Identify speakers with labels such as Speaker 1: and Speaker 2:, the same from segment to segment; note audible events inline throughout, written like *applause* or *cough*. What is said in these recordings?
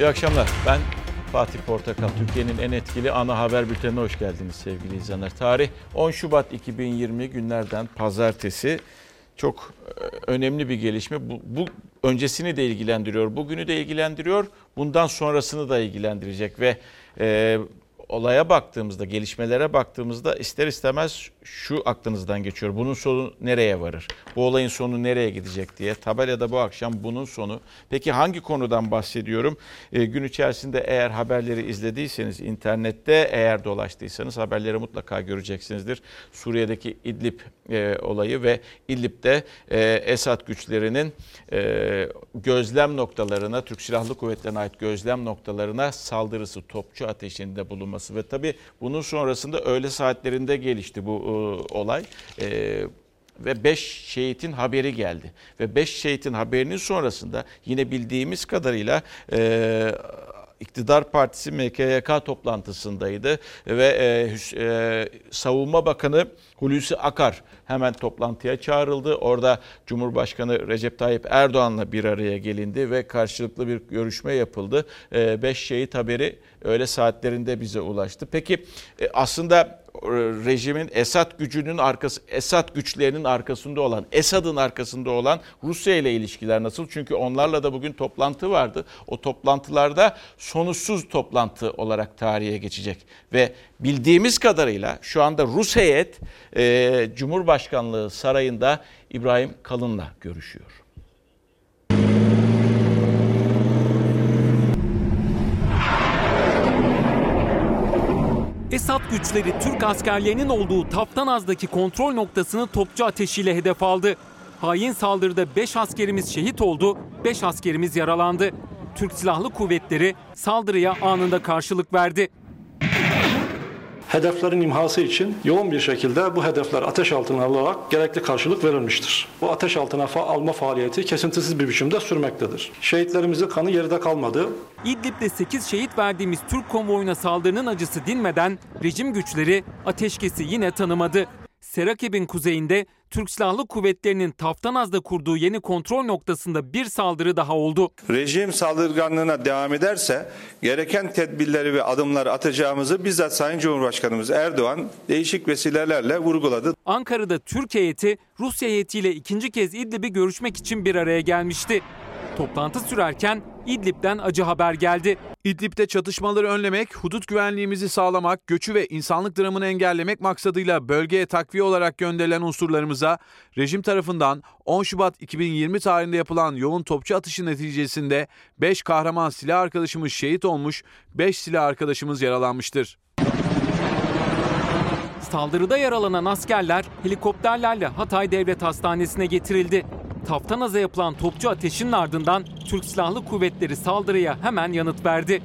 Speaker 1: İyi akşamlar. Ben Fatih Portakal. Türkiye'nin en etkili ana haber bültenine hoş geldiniz sevgili izleyenler. Tarih 10 Şubat 2020 günlerden pazartesi. Çok e, önemli bir gelişme. Bu, bu öncesini de ilgilendiriyor, bugünü de ilgilendiriyor, bundan sonrasını da ilgilendirecek ve e, olaya baktığımızda, gelişmelere baktığımızda ister istemez şu aklınızdan geçiyor. Bunun sonu nereye varır? Bu olayın sonu nereye gidecek diye. Tabelada bu akşam bunun sonu. Peki hangi konudan bahsediyorum? E, gün içerisinde eğer haberleri izlediyseniz, internette eğer dolaştıysanız haberleri mutlaka göreceksinizdir. Suriye'deki İdlib e, olayı ve İdlib'de e, Esad güçlerinin e, gözlem noktalarına, Türk Silahlı Kuvvetleri'ne ait gözlem noktalarına saldırısı, topçu ateşinde bulunması ve tabii bunun sonrasında öğle saatlerinde gelişti bu e, olay. E, ve 5 şehitin haberi geldi. Ve 5 şehitin haberinin sonrasında yine bildiğimiz kadarıyla e, İktidar Partisi MKYK toplantısındaydı ve e, e, Savunma Bakanı Hulusi Akar hemen toplantıya çağrıldı. Orada Cumhurbaşkanı Recep Tayyip Erdoğan'la bir araya gelindi ve karşılıklı bir görüşme yapıldı. E, beş şehit haberi öyle saatlerinde bize ulaştı. Peki e, aslında rejimin Esad gücünün arkası Esad güçlerinin arkasında olan Esad'ın arkasında olan Rusya ile ilişkiler nasıl? Çünkü onlarla da bugün toplantı vardı. O toplantılarda sonuçsuz toplantı olarak tarihe geçecek ve bildiğimiz kadarıyla şu anda Rus heyet e, Cumhurbaşkanlığı sarayında İbrahim Kalın'la görüşüyor.
Speaker 2: Esad güçleri Türk askerlerinin olduğu Taftanaz'daki kontrol noktasını topçu ateşiyle hedef aldı. Hain saldırıda 5 askerimiz şehit oldu, 5 askerimiz yaralandı. Türk Silahlı Kuvvetleri saldırıya anında karşılık verdi
Speaker 3: hedeflerin imhası için yoğun bir şekilde bu hedefler ateş altına alınarak gerekli karşılık verilmiştir. Bu ateş altına fa alma faaliyeti kesintisiz bir biçimde sürmektedir. Şehitlerimizin kanı geride kalmadı.
Speaker 2: İdlib'de 8 şehit verdiğimiz Türk konvoyuna saldırının acısı dinmeden rejim güçleri ateşkesi yine tanımadı. Serakeb'in kuzeyinde Türk Silahlı Kuvvetleri'nin Taftanaz'da kurduğu yeni kontrol noktasında bir saldırı daha oldu.
Speaker 4: Rejim saldırganlığına devam ederse gereken tedbirleri ve adımları atacağımızı bizzat Sayın Cumhurbaşkanımız Erdoğan değişik vesilelerle vurguladı.
Speaker 2: Ankara'da Türk heyeti Rusya heyetiyle ikinci kez İdlib'i görüşmek için bir araya gelmişti. Toplantı sürerken İdlib'den acı haber geldi.
Speaker 5: İdlib'de çatışmaları önlemek, hudut güvenliğimizi sağlamak, göçü ve insanlık dramını engellemek maksadıyla bölgeye takviye olarak gönderilen unsurlarımıza rejim tarafından 10 Şubat 2020 tarihinde yapılan yoğun topçu atışı neticesinde 5 kahraman silah arkadaşımız şehit olmuş, 5 silah arkadaşımız yaralanmıştır.
Speaker 2: Saldırıda yaralanan askerler helikopterlerle Hatay Devlet Hastanesi'ne getirildi. Taftanaz'a yapılan topçu ateşinin ardından Türk Silahlı Kuvvetleri saldırıya hemen yanıt verdi.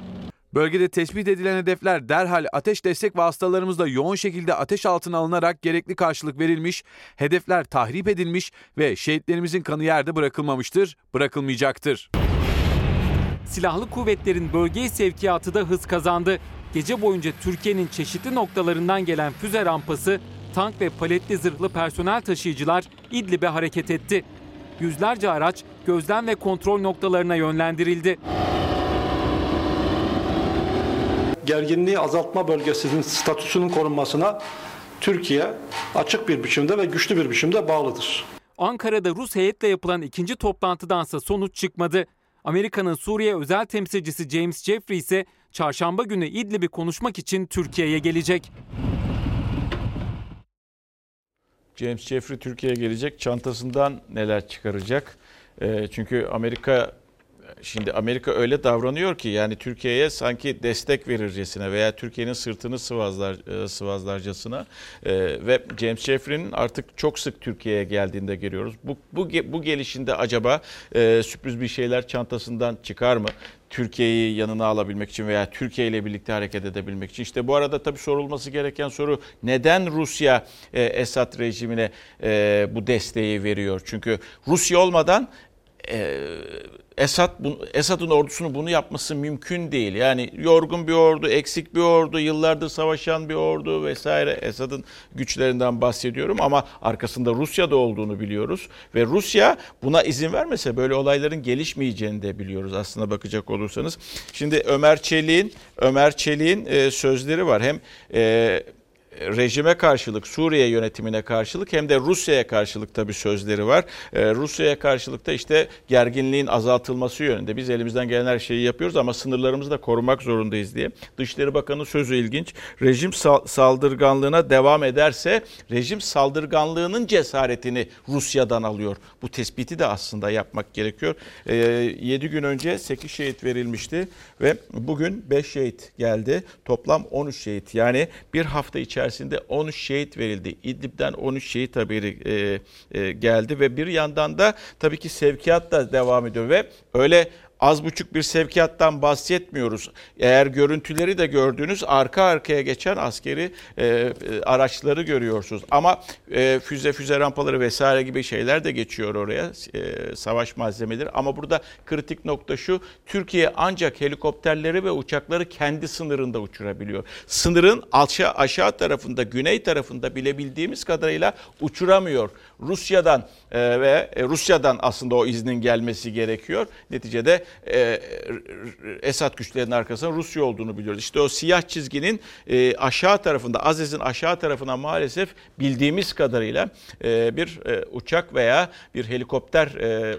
Speaker 5: Bölgede tespit edilen hedefler derhal ateş destek vasıtalarımızla yoğun şekilde ateş altına alınarak gerekli karşılık verilmiş, hedefler tahrip edilmiş ve şehitlerimizin kanı yerde bırakılmamıştır, bırakılmayacaktır.
Speaker 2: Silahlı kuvvetlerin bölgeye sevkiyatı da hız kazandı. Gece boyunca Türkiye'nin çeşitli noktalarından gelen füze rampası, tank ve paletli zırhlı personel taşıyıcılar İdlib'e hareket etti yüzlerce araç gözlem ve kontrol noktalarına yönlendirildi.
Speaker 3: Gerginliği azaltma bölgesinin statüsünün korunmasına Türkiye açık bir biçimde ve güçlü bir biçimde bağlıdır.
Speaker 2: Ankara'da Rus heyetle yapılan ikinci toplantıdansa sonuç çıkmadı. Amerika'nın Suriye özel temsilcisi James Jeffrey ise çarşamba günü İdlib'i konuşmak için Türkiye'ye gelecek.
Speaker 1: James Jeffrey Türkiye'ye gelecek. Çantasından neler çıkaracak? E, çünkü Amerika şimdi Amerika öyle davranıyor ki yani Türkiye'ye sanki destek verircesine veya Türkiye'nin sırtını sıvazlar e, sıvazlarcasına e, ve James Jeffrey'nin artık çok sık Türkiye'ye geldiğinde görüyoruz. Bu bu bu gelişinde acaba e, sürpriz bir şeyler çantasından çıkar mı? Türkiye'yi yanına alabilmek için veya Türkiye ile birlikte hareket edebilmek için. İşte bu arada tabii sorulması gereken soru neden Rusya e, Esad rejimine e, bu desteği veriyor? Çünkü Rusya olmadan e, Esad Esad'ın ordusunu bunu yapması mümkün değil. Yani yorgun bir ordu, eksik bir ordu, yıllardır savaşan bir ordu vesaire. Esad'ın güçlerinden bahsediyorum ama arkasında Rusya'da olduğunu biliyoruz ve Rusya buna izin vermese böyle olayların gelişmeyeceğini de biliyoruz aslında bakacak olursanız. Şimdi Ömer Çelik'in Ömer Çelik'in e, sözleri var. Hem e, rejime karşılık, Suriye yönetimine karşılık hem de Rusya'ya karşılık tabii sözleri var. Ee, Rusya'ya karşılık da işte gerginliğin azaltılması yönünde. Biz elimizden gelen her şeyi yapıyoruz ama sınırlarımızı da korumak zorundayız diye. Dışişleri Bakanı sözü ilginç. Rejim saldırganlığına devam ederse rejim saldırganlığının cesaretini Rusya'dan alıyor. Bu tespiti de aslında yapmak gerekiyor. Ee, 7 gün önce 8 şehit verilmişti ve bugün 5 şehit geldi. Toplam 13 şehit. Yani bir hafta içerisinde içerisinde 13 şehit verildi. İdlib'den 13 şehit haberi e, e, geldi ve bir yandan da tabii ki sevkiyat da devam ediyor ve öyle az buçuk bir sevkiyattan bahsetmiyoruz. Eğer görüntüleri de gördüğünüz arka arkaya geçen askeri e, e, araçları görüyorsunuz. Ama e, füze füze rampaları vesaire gibi şeyler de geçiyor oraya e, savaş malzemeleri. Ama burada kritik nokta şu Türkiye ancak helikopterleri ve uçakları kendi sınırında uçurabiliyor. Sınırın aşağı, aşağı tarafında güney tarafında bilebildiğimiz kadarıyla uçuramıyor. Rusya'dan e, ve Rusya'dan aslında o iznin gelmesi gerekiyor. Neticede e, Esad güçlerinin arkasında Rusya olduğunu biliyoruz. İşte o siyah çizginin e, aşağı tarafında, Aziz'in aşağı tarafına maalesef bildiğimiz kadarıyla e, bir e, uçak veya bir helikopter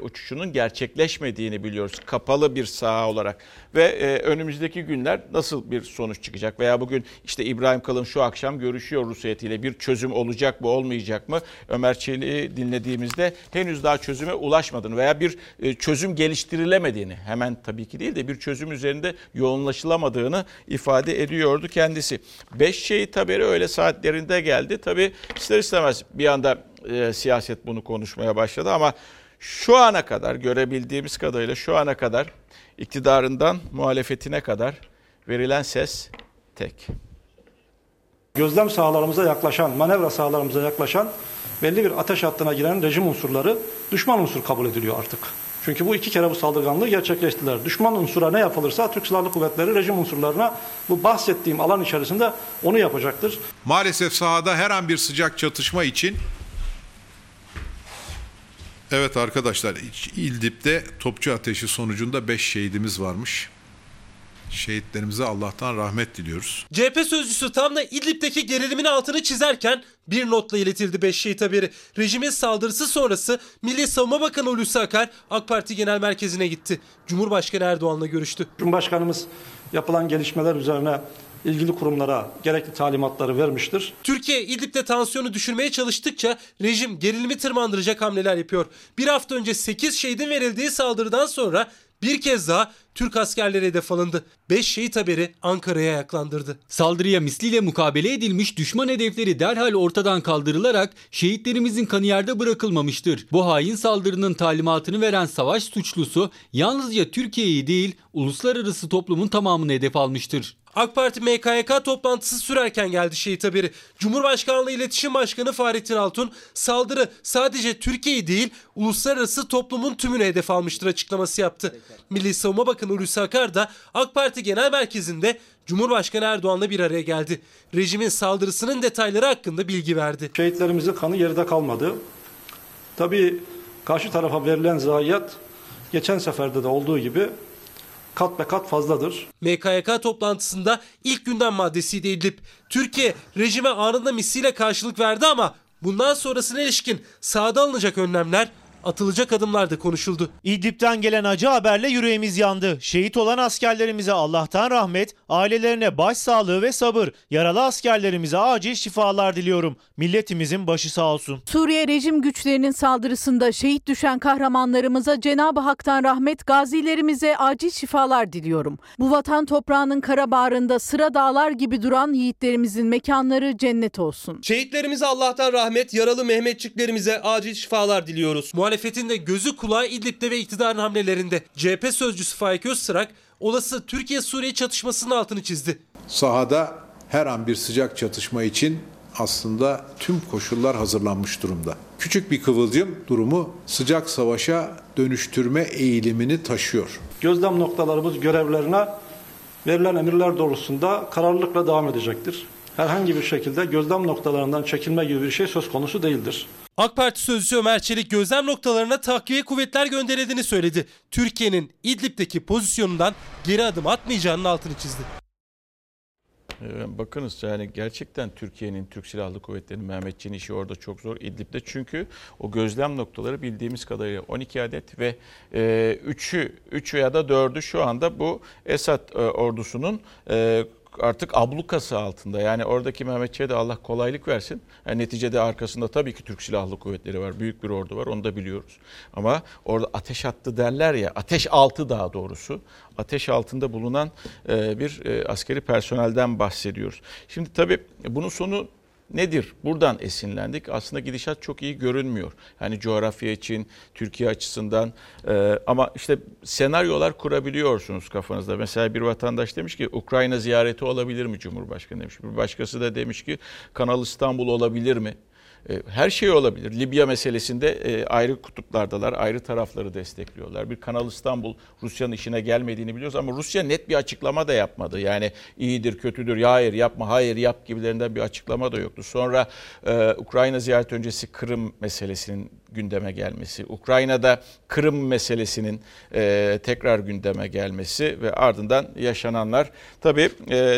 Speaker 1: uçuşunun gerçekleşmediğini biliyoruz. Kapalı bir saha olarak ve önümüzdeki günler nasıl bir sonuç çıkacak veya bugün işte İbrahim Kalın şu akşam görüşüyor Rus heyetiyle bir çözüm olacak mı olmayacak mı? Ömer Çelik'i dinlediğimizde henüz daha çözüme ulaşmadığını veya bir e, çözüm geliştirilemediğini hemen tabii ki değil de bir çözüm üzerinde yoğunlaşılamadığını ifade ediyordu kendisi. Beş şehit haberi öyle saatlerinde geldi. Tabii ister istemez bir anda e, siyaset bunu konuşmaya başladı ama şu ana kadar görebildiğimiz kadarıyla şu ana kadar iktidarından muhalefetine kadar verilen ses tek.
Speaker 3: Gözlem sahalarımıza yaklaşan, manevra sahalarımıza yaklaşan belli bir ateş hattına giren rejim unsurları düşman unsur kabul ediliyor artık. Çünkü bu iki kere bu saldırganlığı gerçekleştiler. Düşman unsura ne yapılırsa Türk Silahlı Kuvvetleri rejim unsurlarına bu bahsettiğim alan içerisinde onu yapacaktır.
Speaker 6: Maalesef sahada her an bir sıcak çatışma için Evet arkadaşlar İldip'te topçu ateşi sonucunda 5 şehidimiz varmış. Şehitlerimize Allah'tan rahmet diliyoruz.
Speaker 7: CHP sözcüsü tam da İdlib'deki gerilimin altını çizerken bir notla iletildi 5 şehit haberi. Rejimin saldırısı sonrası Milli Savunma Bakanı Hulusi Akar AK Parti Genel Merkezi'ne gitti. Cumhurbaşkanı Erdoğan'la görüştü.
Speaker 3: Cumhurbaşkanımız yapılan gelişmeler üzerine ilgili kurumlara gerekli talimatları vermiştir.
Speaker 7: Türkiye İdlib'de tansiyonu düşürmeye çalıştıkça rejim gerilimi tırmandıracak hamleler yapıyor. Bir hafta önce 8 şehidin verildiği saldırıdan sonra bir kez daha Türk askerleri hedef alındı. 5 şehit haberi Ankara'ya yaklandırdı.
Speaker 8: Saldırıya misliyle mukabele edilmiş düşman hedefleri derhal ortadan kaldırılarak şehitlerimizin kanı yerde bırakılmamıştır. Bu hain saldırının talimatını veren savaş suçlusu yalnızca Türkiye'yi değil uluslararası toplumun tamamını hedef almıştır.
Speaker 7: AK Parti MKYK toplantısı sürerken geldi şehit haberi. Cumhurbaşkanlığı İletişim Başkanı Fahrettin Altun saldırı sadece Türkiye'yi değil uluslararası toplumun tümünü hedef almıştır açıklaması yaptı. Milli Savunma Bakanı Hulusi Akar da AK Parti Genel Merkezi'nde Cumhurbaşkanı Erdoğan'la bir araya geldi. Rejimin saldırısının detayları hakkında bilgi verdi.
Speaker 3: Şehitlerimizin kanı yerde kalmadı. Tabii karşı tarafa verilen zayiat geçen seferde de olduğu gibi kat be kat fazladır.
Speaker 7: MKYK toplantısında ilk gündem maddesiydi İdlib. Türkiye rejime anında misliyle karşılık verdi ama bundan sonrasına ilişkin sahada alınacak önlemler atılacak adımlar da konuşuldu.
Speaker 9: İdlib'den gelen acı haberle yüreğimiz yandı. Şehit olan askerlerimize Allah'tan rahmet, ailelerine başsağlığı ve sabır. Yaralı askerlerimize acil şifalar diliyorum. Milletimizin başı sağ olsun.
Speaker 10: Suriye rejim güçlerinin saldırısında şehit düşen kahramanlarımıza Cenab-ı Hak'tan rahmet, gazilerimize acil şifalar diliyorum. Bu vatan toprağının kara bağrında sıra dağlar gibi duran yiğitlerimizin mekanları cennet olsun.
Speaker 7: Şehitlerimize Allah'tan rahmet, yaralı Mehmetçiklerimize acil şifalar diliyoruz. Muhalefetin de gözü kulağı İdlib'de ve iktidarın hamlelerinde. CHP sözcüsü Faik Öztrak olası Türkiye-Suriye çatışmasının altını çizdi.
Speaker 6: Sahada her an bir sıcak çatışma için aslında tüm koşullar hazırlanmış durumda. Küçük bir kıvılcım durumu sıcak savaşa dönüştürme eğilimini taşıyor.
Speaker 3: Gözlem noktalarımız görevlerine verilen emirler doğrultusunda kararlılıkla devam edecektir. Herhangi bir şekilde gözlem noktalarından çekilme gibi bir şey söz konusu değildir.
Speaker 11: AK Parti sözcüsü Ömer Çelik gözlem noktalarına takviye kuvvetler gönderildiğini söyledi. Türkiye'nin İdlib'deki pozisyonundan geri adım atmayacağının altını çizdi.
Speaker 1: Ee, Bakınız yani gerçekten Türkiye'nin Türk Silahlı Kuvvetleri'nin Mehmetçiğin işi orada çok zor İdlib'de. Çünkü o gözlem noktaları bildiğimiz kadarıyla 12 adet ve 3'ü 3 veya da 4'ü şu anda bu Esad e, ordusunun e, artık ablukası altında. Yani oradaki Mehmetçiğe de Allah kolaylık versin. Yani neticede arkasında tabii ki Türk Silahlı Kuvvetleri var. Büyük bir ordu var onu da biliyoruz. Ama orada ateş attı derler ya ateş altı daha doğrusu. Ateş altında bulunan e, bir e, askeri personelden bahsediyoruz. Şimdi tabii bunun sonu nedir? Buradan esinlendik. Aslında gidişat çok iyi görünmüyor. Yani coğrafya için, Türkiye açısından e, ama işte senaryolar kurabiliyorsunuz kafanızda. Mesela bir vatandaş demiş ki Ukrayna ziyareti olabilir mi Cumhurbaşkanı demiş. Bir başkası da demiş ki Kanal İstanbul olabilir mi? E, Her şey olabilir. Libya meselesinde e, ayrı kutuplardalar, ayrı tarafları destekliyorlar. Bir Kanal İstanbul Rusya'nın işine gelmediğini biliyoruz ama Rusya net bir açıklama da yapmadı. Yani iyidir, kötüdür, ya hayır yapma, hayır yap gibilerinden bir açıklama da yoktu. Sonra e, Ukrayna ziyareti öncesi Kırım meselesinin gündeme gelmesi, Ukrayna'da Kırım meselesinin tekrar gündeme gelmesi ve ardından yaşananlar. Tabii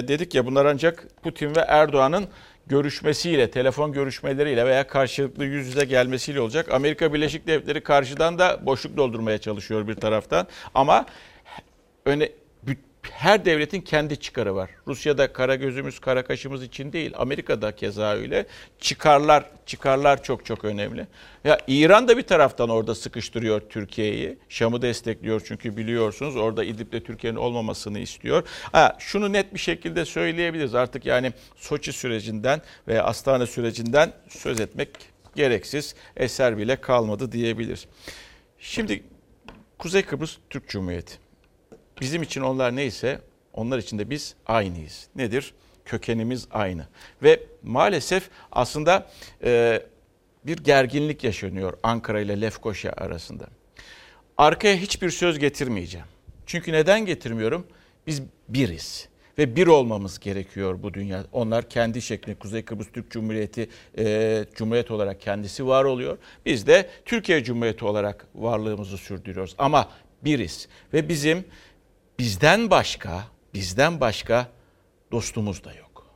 Speaker 1: dedik ya bunlar ancak Putin ve Erdoğan'ın görüşmesiyle, telefon görüşmeleriyle veya karşılıklı yüz yüze gelmesiyle olacak. Amerika Birleşik Devletleri karşıdan da boşluk doldurmaya çalışıyor bir taraftan. Ama öne her devletin kendi çıkarı var. Rusya'da kara gözümüz, kara kaşımız için değil. Amerika'da keza öyle. Çıkarlar, çıkarlar çok çok önemli. Ya İran da bir taraftan orada sıkıştırıyor Türkiye'yi. Şam'ı destekliyor çünkü biliyorsunuz orada İdlib'de Türkiye'nin olmamasını istiyor. Ha, şunu net bir şekilde söyleyebiliriz. Artık yani Soçi sürecinden veya Astana sürecinden söz etmek gereksiz. Eser bile kalmadı diyebilir. Şimdi Kuzey Kıbrıs Türk Cumhuriyeti. Bizim için onlar neyse onlar için de biz aynıyız. Nedir? Kökenimiz aynı. Ve maalesef aslında e, bir gerginlik yaşanıyor Ankara ile Lefkoşa arasında. Arkaya hiçbir söz getirmeyeceğim. Çünkü neden getirmiyorum? Biz biriz ve bir olmamız gerekiyor bu dünya. Onlar kendi şeklinde Kuzey Kıbrıs Türk Cumhuriyeti e, Cumhuriyet olarak kendisi var oluyor. Biz de Türkiye Cumhuriyeti olarak varlığımızı sürdürüyoruz. Ama biriz ve bizim bizden başka, bizden başka dostumuz da yok.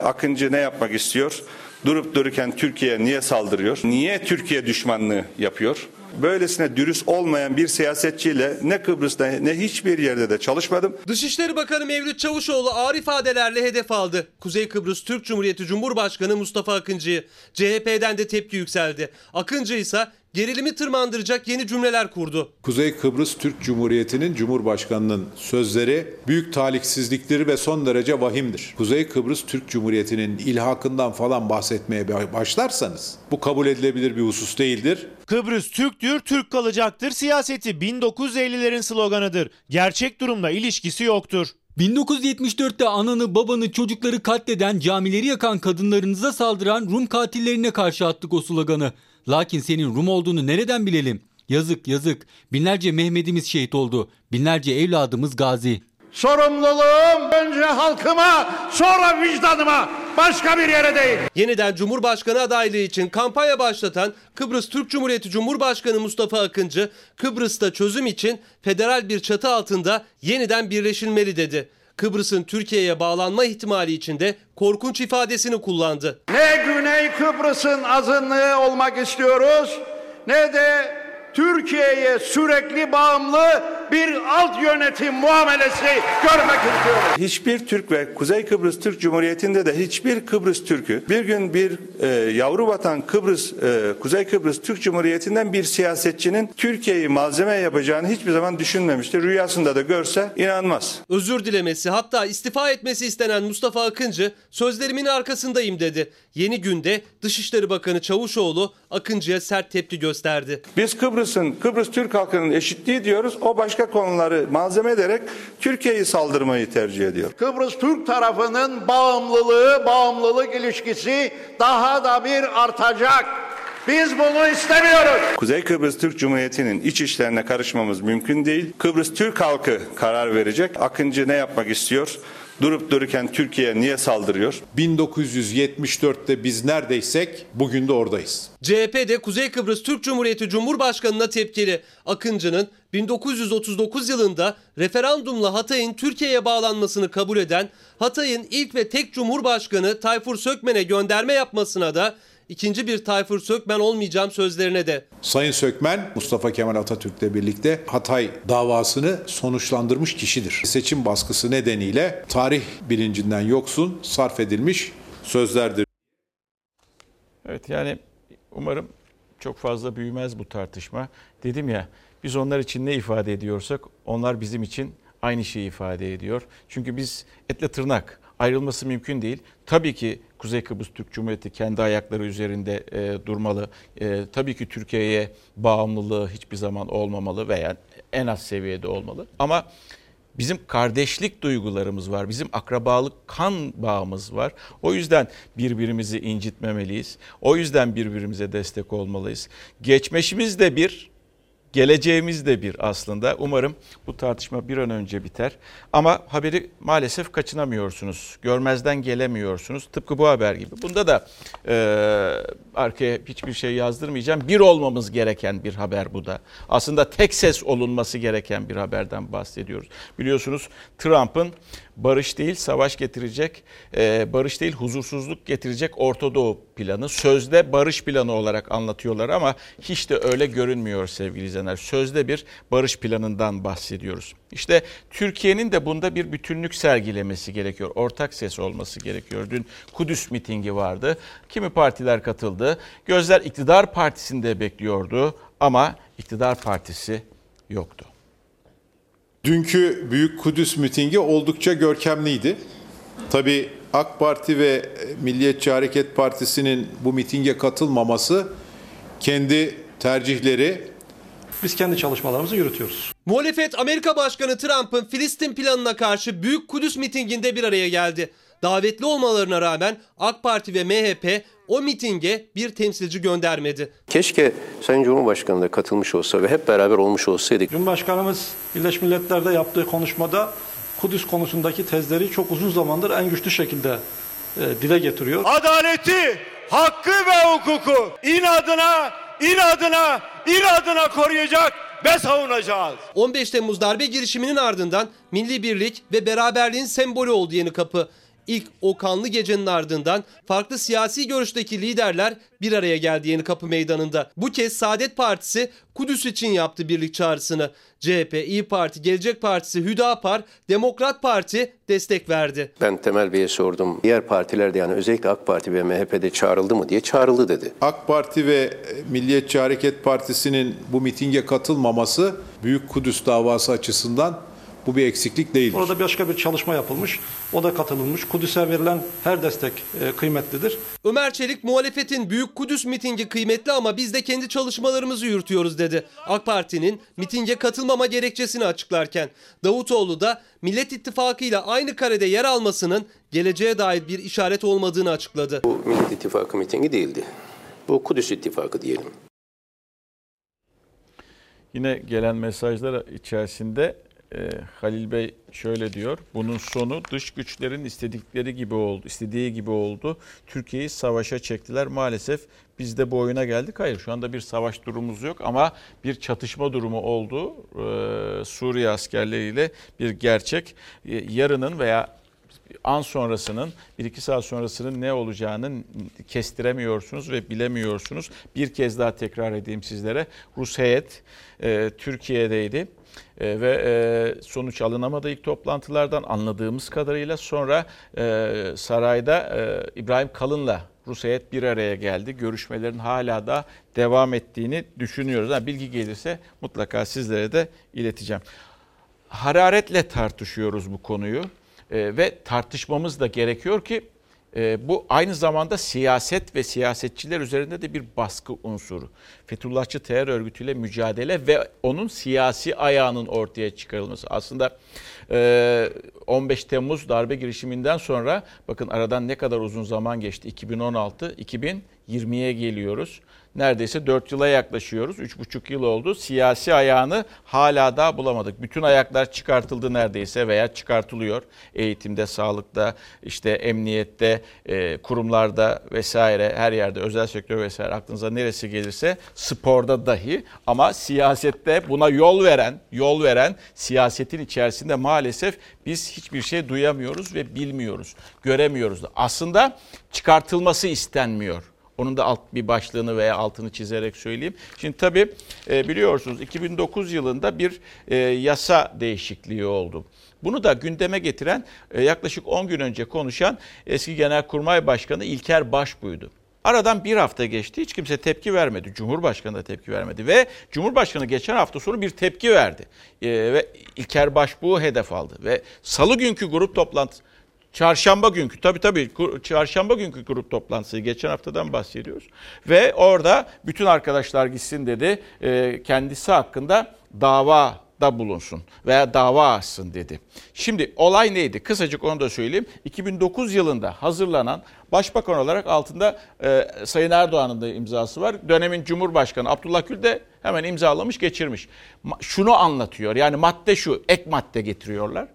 Speaker 4: Akıncı ne yapmak istiyor? Durup dururken Türkiye niye saldırıyor? Niye Türkiye düşmanlığı yapıyor? Böylesine dürüst olmayan bir siyasetçiyle ne Kıbrıs'ta ne hiçbir yerde de çalışmadım.
Speaker 11: Dışişleri Bakanı Mevlüt Çavuşoğlu ağır ifadelerle hedef aldı. Kuzey Kıbrıs Türk Cumhuriyeti Cumhurbaşkanı Mustafa Akıncı'yı. CHP'den de tepki yükseldi. Akıncı ise gerilimi tırmandıracak yeni cümleler kurdu.
Speaker 6: Kuzey Kıbrıs Türk Cumhuriyeti'nin Cumhurbaşkanı'nın sözleri büyük talihsizliktir ve son derece vahimdir. Kuzey Kıbrıs Türk Cumhuriyeti'nin ilhakından falan bahsetmeye başlarsanız bu kabul edilebilir bir husus değildir.
Speaker 9: Kıbrıs Türktür, Türk kalacaktır siyaseti 1950'lerin sloganıdır. Gerçek durumla ilişkisi yoktur.
Speaker 8: 1974'te ananı, babanı, çocukları katleden, camileri yakan kadınlarınıza saldıran Rum katillerine karşı attık o sloganı. Lakin senin Rum olduğunu nereden bilelim? Yazık yazık. Binlerce Mehmet'imiz şehit oldu. Binlerce evladımız gazi.
Speaker 12: Sorumluluğum önce halkıma sonra vicdanıma başka bir yere değil.
Speaker 11: Yeniden Cumhurbaşkanı adaylığı için kampanya başlatan Kıbrıs Türk Cumhuriyeti Cumhurbaşkanı Mustafa Akıncı, Kıbrıs'ta çözüm için federal bir çatı altında yeniden birleşilmeli dedi. Kıbrıs'ın Türkiye'ye bağlanma ihtimali için de korkunç ifadesini kullandı.
Speaker 12: Ne Güney Kıbrıs'ın azınlığı olmak istiyoruz ne de Türkiye'ye sürekli bağımlı bir alt yönetim muamelesi görmek istiyoruz.
Speaker 4: Hiçbir Türk ve Kuzey Kıbrıs Türk Cumhuriyeti'nde de hiçbir Kıbrıs Türk'ü bir gün bir e, yavru vatan Kıbrıs e, Kuzey Kıbrıs Türk Cumhuriyeti'nden bir siyasetçinin Türkiye'yi malzeme yapacağını hiçbir zaman düşünmemiştir. Rüyasında da görse inanmaz.
Speaker 11: Özür dilemesi hatta istifa etmesi istenen Mustafa Akıncı sözlerimin arkasındayım dedi. Yeni günde Dışişleri Bakanı Çavuşoğlu Akıncı'ya sert tepki gösterdi.
Speaker 4: Biz Kıbrıs'ın Kıbrıs Türk halkının eşitliği diyoruz. O başka başka konuları malzeme ederek Türkiye'yi saldırmayı tercih ediyor.
Speaker 12: Kıbrıs Türk tarafının bağımlılığı, bağımlılık ilişkisi daha da bir artacak. Biz bunu istemiyoruz.
Speaker 4: Kuzey Kıbrıs Türk Cumhuriyeti'nin iç işlerine karışmamız mümkün değil. Kıbrıs Türk halkı karar verecek. Akıncı ne yapmak istiyor? Durup dururken Türkiye niye saldırıyor?
Speaker 6: 1974'te biz neredeysek bugün de oradayız.
Speaker 11: CHP de Kuzey Kıbrıs Türk Cumhuriyeti Cumhurbaşkanı'na tepkili. Akıncı'nın 1939 yılında referandumla Hatay'ın Türkiye'ye bağlanmasını kabul eden Hatay'ın ilk ve tek Cumhurbaşkanı Tayfur Sökmen'e gönderme yapmasına da ikinci bir Tayfur Sökmen olmayacağım sözlerine de.
Speaker 6: Sayın Sökmen Mustafa Kemal Atatürk'le birlikte Hatay davasını sonuçlandırmış kişidir. Seçim baskısı nedeniyle tarih bilincinden yoksun sarf edilmiş sözlerdir.
Speaker 1: Evet yani umarım çok fazla büyümez bu tartışma. Dedim ya biz onlar için ne ifade ediyorsak onlar bizim için aynı şeyi ifade ediyor. Çünkü biz etle tırnak ayrılması mümkün değil. Tabii ki Kuzey Kıbrıs Türk Cumhuriyeti kendi ayakları üzerinde e, durmalı. E, tabii ki Türkiye'ye bağımlılığı hiçbir zaman olmamalı veya en az seviyede olmalı. Ama bizim kardeşlik duygularımız var. Bizim akrabalık kan bağımız var. O yüzden birbirimizi incitmemeliyiz. O yüzden birbirimize destek olmalıyız. Geçmişimiz de bir, geleceğimiz de bir aslında. Umarım bu tartışma bir an önce biter. Ama haberi maalesef kaçınamıyorsunuz. Görmezden gelemiyorsunuz. Tıpkı bu haber gibi. Bunda da e, arkaya hiçbir şey yazdırmayacağım. Bir olmamız gereken bir haber bu da. Aslında tek ses olunması gereken bir haberden bahsediyoruz. Biliyorsunuz Trump'ın barış değil savaş getirecek, e, barış değil huzursuzluk getirecek Orta Doğu planı. Sözde barış planı olarak anlatıyorlar ama hiç de öyle görünmüyor sevgili izleyenler. Sözde bir barış planından bahsediyoruz. İşte Türkiye'nin de bunda bir bütünlük sergilemesi gerekiyor. Ortak ses olması gerekiyor. Dün Kudüs mitingi vardı. Kimi partiler katıldı. Gözler iktidar partisinde bekliyordu ama iktidar partisi yoktu.
Speaker 6: Dünkü Büyük Kudüs mitingi oldukça görkemliydi. Tabii AK Parti ve Milliyetçi Hareket Partisi'nin bu mitinge katılmaması kendi tercihleri
Speaker 3: Biz kendi çalışmalarımızı yürütüyoruz.
Speaker 11: Muhalefet Amerika Başkanı Trump'ın Filistin planına karşı Büyük Kudüs mitinginde bir araya geldi. Davetli olmalarına rağmen AK Parti ve MHP o mitinge bir temsilci göndermedi.
Speaker 13: Keşke Sayın Cumhurbaşkanı da katılmış olsa ve hep beraber olmuş olsaydık.
Speaker 3: Cumhurbaşkanımız Birleşmiş Milletler'de yaptığı konuşmada Kudüs konusundaki tezleri çok uzun zamandır en güçlü şekilde e, dile getiriyor.
Speaker 12: Adaleti, hakkı ve hukuku inadına, inadına, inadına koruyacak ve savunacağız.
Speaker 11: 15 Temmuz darbe girişiminin ardından milli birlik ve beraberliğin sembolü oldu Yeni Kapı. İlk o kanlı gecenin ardından farklı siyasi görüşteki liderler bir araya geldi Yeni Kapı Meydanı'nda. Bu kez Saadet Partisi Kudüs için yaptı birlik çağrısını. CHP, İyi Parti, Gelecek Partisi, Hüdapar, Demokrat Parti destek verdi.
Speaker 13: Ben Temel Bey'e sordum. Diğer partilerde yani özellikle AK Parti ve MHP'de çağrıldı mı diye çağrıldı dedi.
Speaker 6: AK Parti ve Milliyetçi Hareket Partisi'nin bu mitinge katılmaması Büyük Kudüs davası açısından bu bir eksiklik değildir.
Speaker 3: Orada başka bir çalışma yapılmış. O da katılılmış. Kudüs'e verilen her destek e, kıymetlidir.
Speaker 11: Ömer Çelik muhalefetin Büyük Kudüs mitingi kıymetli ama biz de kendi çalışmalarımızı yürütüyoruz dedi. AK Parti'nin mitinge katılmama gerekçesini açıklarken Davutoğlu da Millet İttifakı ile aynı karede yer almasının geleceğe dair bir işaret olmadığını açıkladı.
Speaker 13: Bu Millet İttifakı mitingi değildi. Bu Kudüs İttifakı diyelim.
Speaker 1: Yine gelen mesajlar içerisinde e, Halil Bey şöyle diyor. Bunun sonu dış güçlerin istedikleri gibi oldu, istediği gibi oldu. Türkiye'yi savaşa çektiler. Maalesef biz de bu oyuna geldik. Hayır şu anda bir savaş durumumuz yok ama bir çatışma durumu oldu. Ee, Suriye askerleriyle bir gerçek. Ee, yarının veya an sonrasının, bir iki saat sonrasının ne olacağını kestiremiyorsunuz ve bilemiyorsunuz. Bir kez daha tekrar edeyim sizlere. Rus heyet e, Türkiye'deydi e, ve e, sonuç alınamadı ilk toplantılardan anladığımız kadarıyla. Sonra e, sarayda e, İbrahim Kalın'la Rus heyet bir araya geldi. Görüşmelerin hala da devam ettiğini düşünüyoruz. Yani bilgi gelirse mutlaka sizlere de ileteceğim. Hararetle tartışıyoruz bu konuyu e, ve tartışmamız da gerekiyor ki e, bu aynı zamanda siyaset ve siyasetçiler üzerinde de bir baskı unsuru. Fethullahçı terör örgütüyle mücadele ve onun siyasi ayağının ortaya çıkarılması. Aslında e, 15 Temmuz darbe girişiminden sonra bakın aradan ne kadar uzun zaman geçti. 2016, 2020'ye geliyoruz neredeyse 4 yıla yaklaşıyoruz. 3,5 yıl oldu. Siyasi ayağını hala daha bulamadık. Bütün ayaklar çıkartıldı neredeyse veya çıkartılıyor. Eğitimde, sağlıkta, işte emniyette, e, kurumlarda vesaire her yerde özel sektör vesaire aklınıza neresi gelirse sporda dahi ama siyasette buna yol veren, yol veren siyasetin içerisinde maalesef biz hiçbir şey duyamıyoruz ve bilmiyoruz, göremiyoruz da. Aslında çıkartılması istenmiyor. Onun da alt bir başlığını veya altını çizerek söyleyeyim. Şimdi tabii e, biliyorsunuz 2009 yılında bir e, yasa değişikliği oldu. Bunu da gündeme getiren e, yaklaşık 10 gün önce konuşan eski Genelkurmay Başkanı İlker Başbuğ'ydu. Aradan bir hafta geçti. Hiç kimse tepki vermedi. Cumhurbaşkanı da tepki vermedi. Ve Cumhurbaşkanı geçen hafta sonu bir tepki verdi. Ee, ve İlker Başbuğ'u hedef aldı. Ve salı günkü grup toplantısı Çarşamba günkü tabi tabi çarşamba günkü grup toplantısı geçen haftadan bahsediyoruz. Ve orada bütün arkadaşlar gitsin dedi e, kendisi hakkında dava da bulunsun veya dava açsın dedi. Şimdi olay neydi? Kısacık onu da söyleyeyim. 2009 yılında hazırlanan başbakan olarak altında e, Sayın Erdoğan'ın da imzası var. Dönemin Cumhurbaşkanı Abdullah Gül de hemen imzalamış geçirmiş. Şunu anlatıyor yani madde şu ek madde getiriyorlar.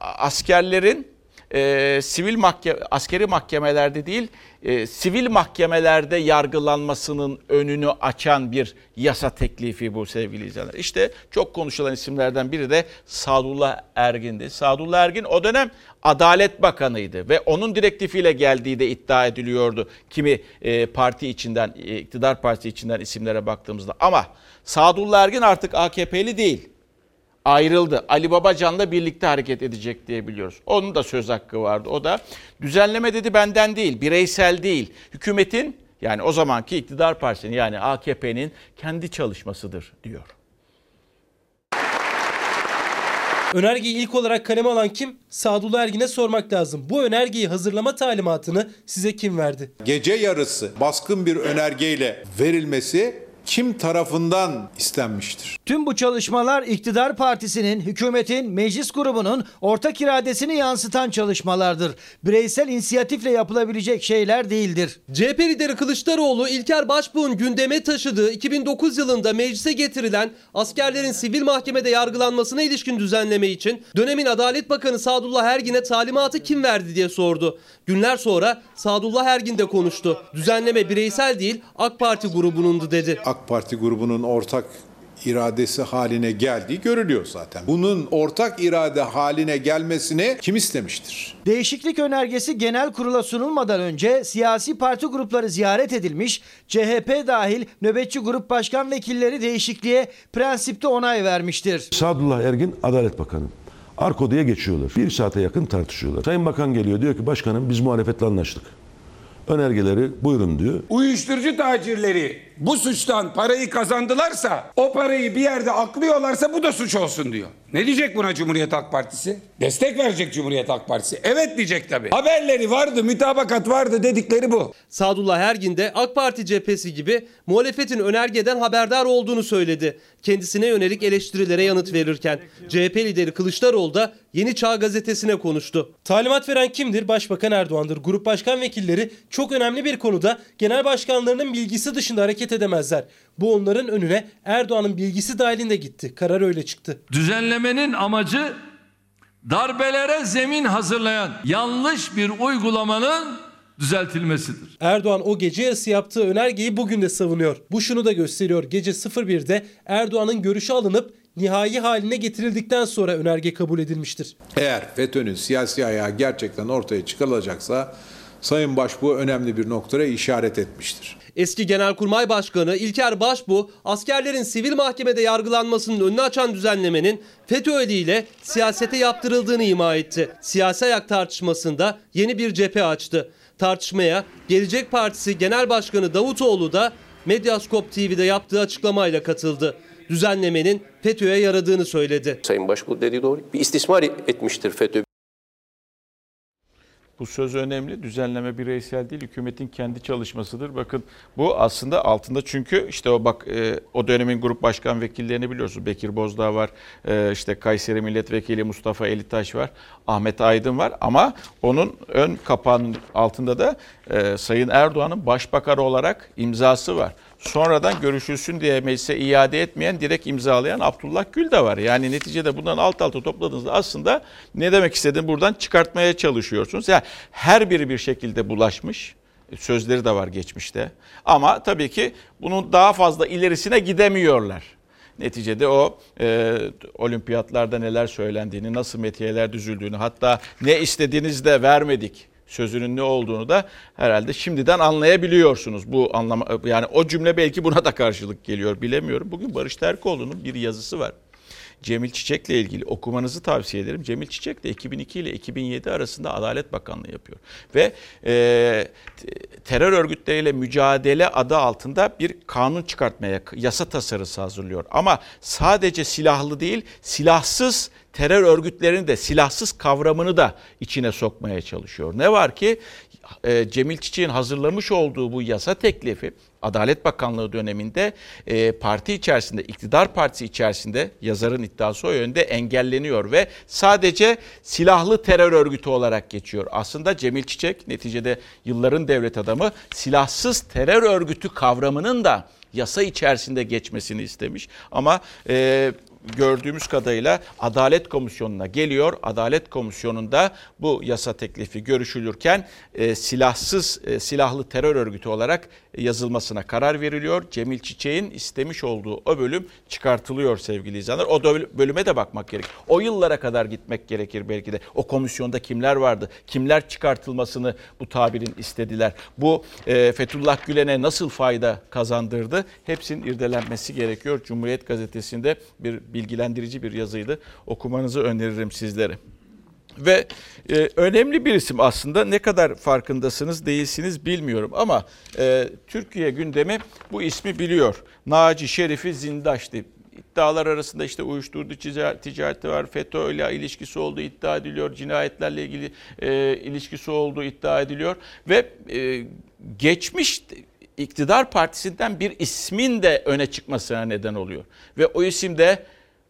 Speaker 1: Askerlerin e, sivil mahkeme, askeri mahkemelerde değil, e, sivil mahkemelerde yargılanmasının önünü açan bir yasa teklifi bu sevgili izleyenler. İşte çok konuşulan isimlerden biri de Sadullah Ergin'di. Sadullah Ergin o dönem Adalet Bakanı'ydı ve onun direktifiyle geldiği de iddia ediliyordu. Kimi e, parti içinden, e, iktidar partisi içinden isimlere baktığımızda. Ama Sadullah Ergin artık AKP'li değil ayrıldı. Ali Babacan'la birlikte hareket edecek diye biliyoruz. Onun da söz hakkı vardı. O da düzenleme dedi benden değil, bireysel değil. Hükümetin yani o zamanki iktidar partisinin yani AKP'nin kendi çalışmasıdır diyor.
Speaker 11: Önergeyi ilk olarak kaleme alan kim? Sadullah Ergin'e sormak lazım. Bu önergeyi hazırlama talimatını size kim verdi?
Speaker 6: Gece yarısı baskın bir önergeyle verilmesi kim tarafından istenmiştir?
Speaker 14: Tüm bu çalışmalar iktidar partisinin, hükümetin, meclis grubunun ortak iradesini yansıtan çalışmalardır. Bireysel inisiyatifle yapılabilecek şeyler değildir.
Speaker 11: CHP lideri Kılıçdaroğlu İlker Başbuğ'un gündeme taşıdığı 2009 yılında meclise getirilen askerlerin sivil mahkemede yargılanmasına ilişkin düzenleme için dönemin Adalet Bakanı Sadullah Ergin'e talimatı kim verdi diye sordu. Günler sonra Sadullah Ergin de konuştu. Düzenleme bireysel değil AK Parti grubunundu dedi.
Speaker 6: AK Parti grubunun ortak iradesi haline geldiği görülüyor zaten. Bunun ortak irade haline gelmesini kim istemiştir?
Speaker 14: Değişiklik önergesi genel kurula sunulmadan önce siyasi parti grupları ziyaret edilmiş, CHP dahil nöbetçi grup başkan vekilleri değişikliğe prensipte onay vermiştir.
Speaker 15: Sadullah Ergin Adalet Bakanı. Arko diye geçiyorlar. Bir saate yakın tartışıyorlar. Sayın Bakan geliyor diyor ki başkanım biz muhalefetle anlaştık. Önergeleri buyurun diyor.
Speaker 16: Uyuşturucu tacirleri bu suçtan parayı kazandılarsa o parayı bir yerde aklıyorlarsa bu da suç olsun diyor. Ne diyecek buna Cumhuriyet Halk Partisi? Destek verecek Cumhuriyet Halk Partisi. Evet diyecek tabii. Haberleri vardı, mütabakat vardı dedikleri bu.
Speaker 11: Sadullah Ergin de AK Parti cephesi gibi muhalefetin önergeden haberdar olduğunu söyledi. Kendisine yönelik eleştirilere yanıt verirken CHP lideri Kılıçdaroğlu da Yeni Çağ gazetesine konuştu. Talimat veren kimdir? Başbakan Erdoğan'dır. Grup başkan vekilleri çok önemli bir konuda genel başkanlarının bilgisi dışında hareket edemezler. Bu onların önüne Erdoğan'ın bilgisi dahilinde gitti. Karar öyle çıktı.
Speaker 17: Düzenlemenin amacı darbelere zemin hazırlayan yanlış bir uygulamanın düzeltilmesidir.
Speaker 11: Erdoğan o gece yarısı yaptığı önergeyi bugün de savunuyor. Bu şunu da gösteriyor. Gece 01'de Erdoğan'ın görüşü alınıp nihai haline getirildikten sonra önerge kabul edilmiştir.
Speaker 6: Eğer FETÖ'nün siyasi ayağı gerçekten ortaya çıkarılacaksa Sayın Başbuğ önemli bir noktaya işaret etmiştir.
Speaker 11: Eski Genelkurmay Başkanı İlker Başbuğ, askerlerin sivil mahkemede yargılanmasının önünü açan düzenlemenin FETÖ eliyle siyasete yaptırıldığını ima etti. Siyasi ayak tartışmasında yeni bir cephe açtı. Tartışmaya Gelecek Partisi Genel Başkanı Davutoğlu da Medyaskop TV'de yaptığı açıklamayla katıldı. Düzenlemenin FETÖ'ye yaradığını söyledi.
Speaker 13: Sayın Başbuğ dediği doğru. Bir istismar etmiştir FETÖ.
Speaker 1: Bu söz önemli. Düzenleme bireysel değil, hükümetin kendi çalışmasıdır. Bakın bu aslında altında çünkü işte o bak e, o dönemin grup başkan vekillerini biliyorsunuz. Bekir Bozdağ var, e, işte Kayseri Milletvekili Mustafa Elitaş var, Ahmet Aydın var. Ama onun ön kapağının altında da e, Sayın Erdoğan'ın başbakan olarak imzası var. Sonradan görüşülsün diye meclise iade etmeyen, direkt imzalayan Abdullah Gül de var. Yani neticede bundan alt alta topladığınızda aslında ne demek istediğini buradan çıkartmaya çalışıyorsunuz. Yani her biri bir şekilde bulaşmış. Sözleri de var geçmişte. Ama tabii ki bunun daha fazla ilerisine gidemiyorlar. Neticede o e, olimpiyatlarda neler söylendiğini, nasıl metiyeler düzüldüğünü, hatta ne istediğinizi de vermedik sözünün ne olduğunu da herhalde şimdiden anlayabiliyorsunuz. Bu anlama yani o cümle belki buna da karşılık geliyor bilemiyorum. Bugün Barış Terkoğlu'nun bir yazısı var. Cemil Çiçek'le ilgili okumanızı tavsiye ederim. Cemil Çiçek de 2002 ile 2007 arasında Adalet Bakanlığı yapıyor. Ve e, terör örgütleriyle mücadele adı altında bir kanun çıkartmaya, yasa tasarısı hazırlıyor. Ama sadece silahlı değil, silahsız terör örgütlerini de silahsız kavramını da içine sokmaya çalışıyor. Ne var ki e, Cemil Çiçek'in hazırlamış olduğu bu yasa teklifi Adalet Bakanlığı döneminde e, parti içerisinde, iktidar partisi içerisinde yazarın iddiası o yönde engelleniyor ve sadece silahlı terör örgütü olarak geçiyor. Aslında Cemil Çiçek neticede yılların devlet adamı silahsız terör örgütü kavramının da yasa içerisinde geçmesini istemiş. Ama e, gördüğümüz kadarıyla Adalet Komisyonu'na geliyor. Adalet Komisyonu'nda bu yasa teklifi görüşülürken e, silahsız e, silahlı terör örgütü olarak yazılmasına karar veriliyor. Cemil Çiçek'in istemiş olduğu o bölüm çıkartılıyor sevgili izleyenler. O bölüme de bakmak gerek. O yıllara kadar gitmek gerekir belki de. O komisyonda kimler vardı? Kimler çıkartılmasını bu tabirin istediler? Bu e, Fethullah Gülen'e nasıl fayda kazandırdı? Hepsinin irdelenmesi gerekiyor. Cumhuriyet Gazetesi'nde bir bilgilendirici bir yazıydı. Okumanızı öneririm sizlere. Ve e, önemli bir isim aslında ne kadar farkındasınız değilsiniz bilmiyorum ama e, Türkiye gündemi bu ismi biliyor. Naci Şerifi Zindaş'tı. İddialar arasında işte uyuşturucu ticareti var, FETÖ ile ilişkisi olduğu iddia ediliyor, cinayetlerle ilgili e, ilişkisi olduğu iddia ediliyor ve e, geçmiş iktidar partisinden bir ismin de öne çıkmasına neden oluyor. Ve o isim de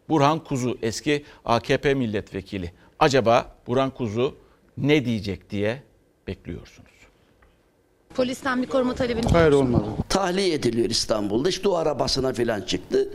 Speaker 1: Burhan Kuzu eski AKP milletvekili. Acaba Burhan Kuzu ne diyecek diye bekliyorsunuz.
Speaker 18: Polisten bir koruma talebini
Speaker 19: Hayır olmadı. Tahliye ediliyor İstanbul'da. İşte o arabasına falan çıktı.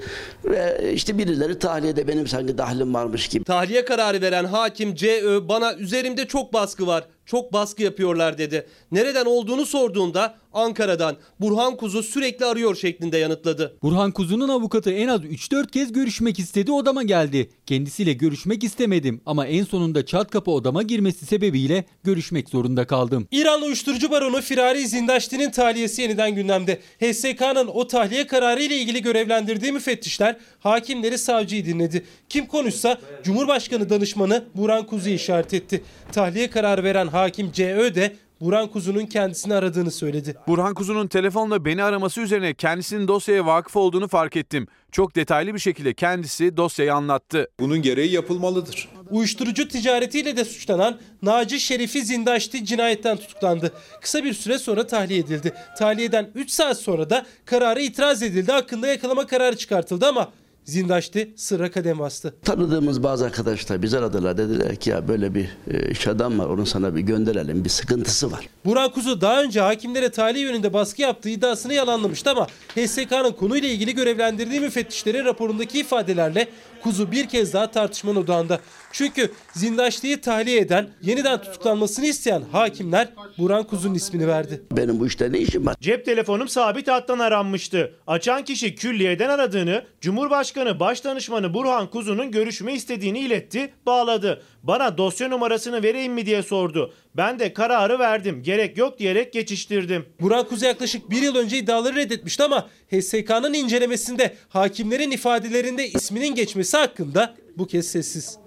Speaker 19: Ve işte birileri tahliyede benim sanki dahlim varmış gibi.
Speaker 7: Tahliye kararı veren hakim C.Ö. bana üzerimde çok baskı var çok baskı yapıyorlar dedi. Nereden olduğunu sorduğunda Ankara'dan Burhan Kuzu sürekli arıyor şeklinde yanıtladı.
Speaker 8: Burhan Kuzu'nun avukatı en az 3-4 kez görüşmek istedi odama geldi. Kendisiyle görüşmek istemedim ama en sonunda çat kapı odama girmesi sebebiyle görüşmek zorunda kaldım.
Speaker 7: İranlı uyuşturucu baronu Firari Zindaşti'nin tahliyesi yeniden gündemde. HSK'nın o tahliye kararı ile ilgili görevlendirdiği müfettişler hakimleri savcıyı dinledi. Kim konuşsa Cumhurbaşkanı danışmanı Burhan Kuzu'yu işaret etti. Tahliye kararı veren hakim C.Ö. de Burhan Kuzu'nun kendisini aradığını söyledi.
Speaker 5: Burhan Kuzu'nun telefonla beni araması üzerine kendisinin dosyaya vakıf olduğunu fark ettim. Çok detaylı bir şekilde kendisi dosyayı anlattı.
Speaker 6: Bunun gereği yapılmalıdır.
Speaker 7: Uyuşturucu ticaretiyle de suçlanan Naci Şerifi Zindaşti cinayetten tutuklandı. Kısa bir süre sonra tahliye edildi. Tahliyeden 3 saat sonra da kararı itiraz edildi. Hakkında yakalama kararı çıkartıldı ama Zindaş'tı sıra kadem bastı.
Speaker 19: Tanıdığımız bazı arkadaşlar bizi aradılar dediler ki ya böyle bir e, iş adam var onu sana bir gönderelim bir sıkıntısı var.
Speaker 7: Burak Kuzu daha önce hakimlere tahliye yönünde baskı yaptığı iddiasını yalanlamıştı ama HSK'nın konuyla ilgili görevlendirdiği müfettişlerin raporundaki ifadelerle Kuzu bir kez daha tartışmanın odağında. Çünkü Zindaşlı'yı tahliye eden, yeniden tutuklanmasını isteyen hakimler Buran Kuzu'nun ismini verdi.
Speaker 19: Benim bu işte ne işim var?
Speaker 9: Cep telefonum sabit hattan aranmıştı. Açan kişi külliyeden aradığını, Cumhurbaşkanı Başdanışmanı Burhan Kuzu'nun görüşme istediğini iletti, bağladı. Bana dosya numarasını vereyim mi diye sordu. Ben de kararı verdim. Gerek yok diyerek geçiştirdim.
Speaker 7: Buran Kuzu yaklaşık bir yıl önce iddiaları reddetmişti ama HSK'nın incelemesinde hakimlerin ifadelerinde isminin geçmesi hakkında bu kez sessiz.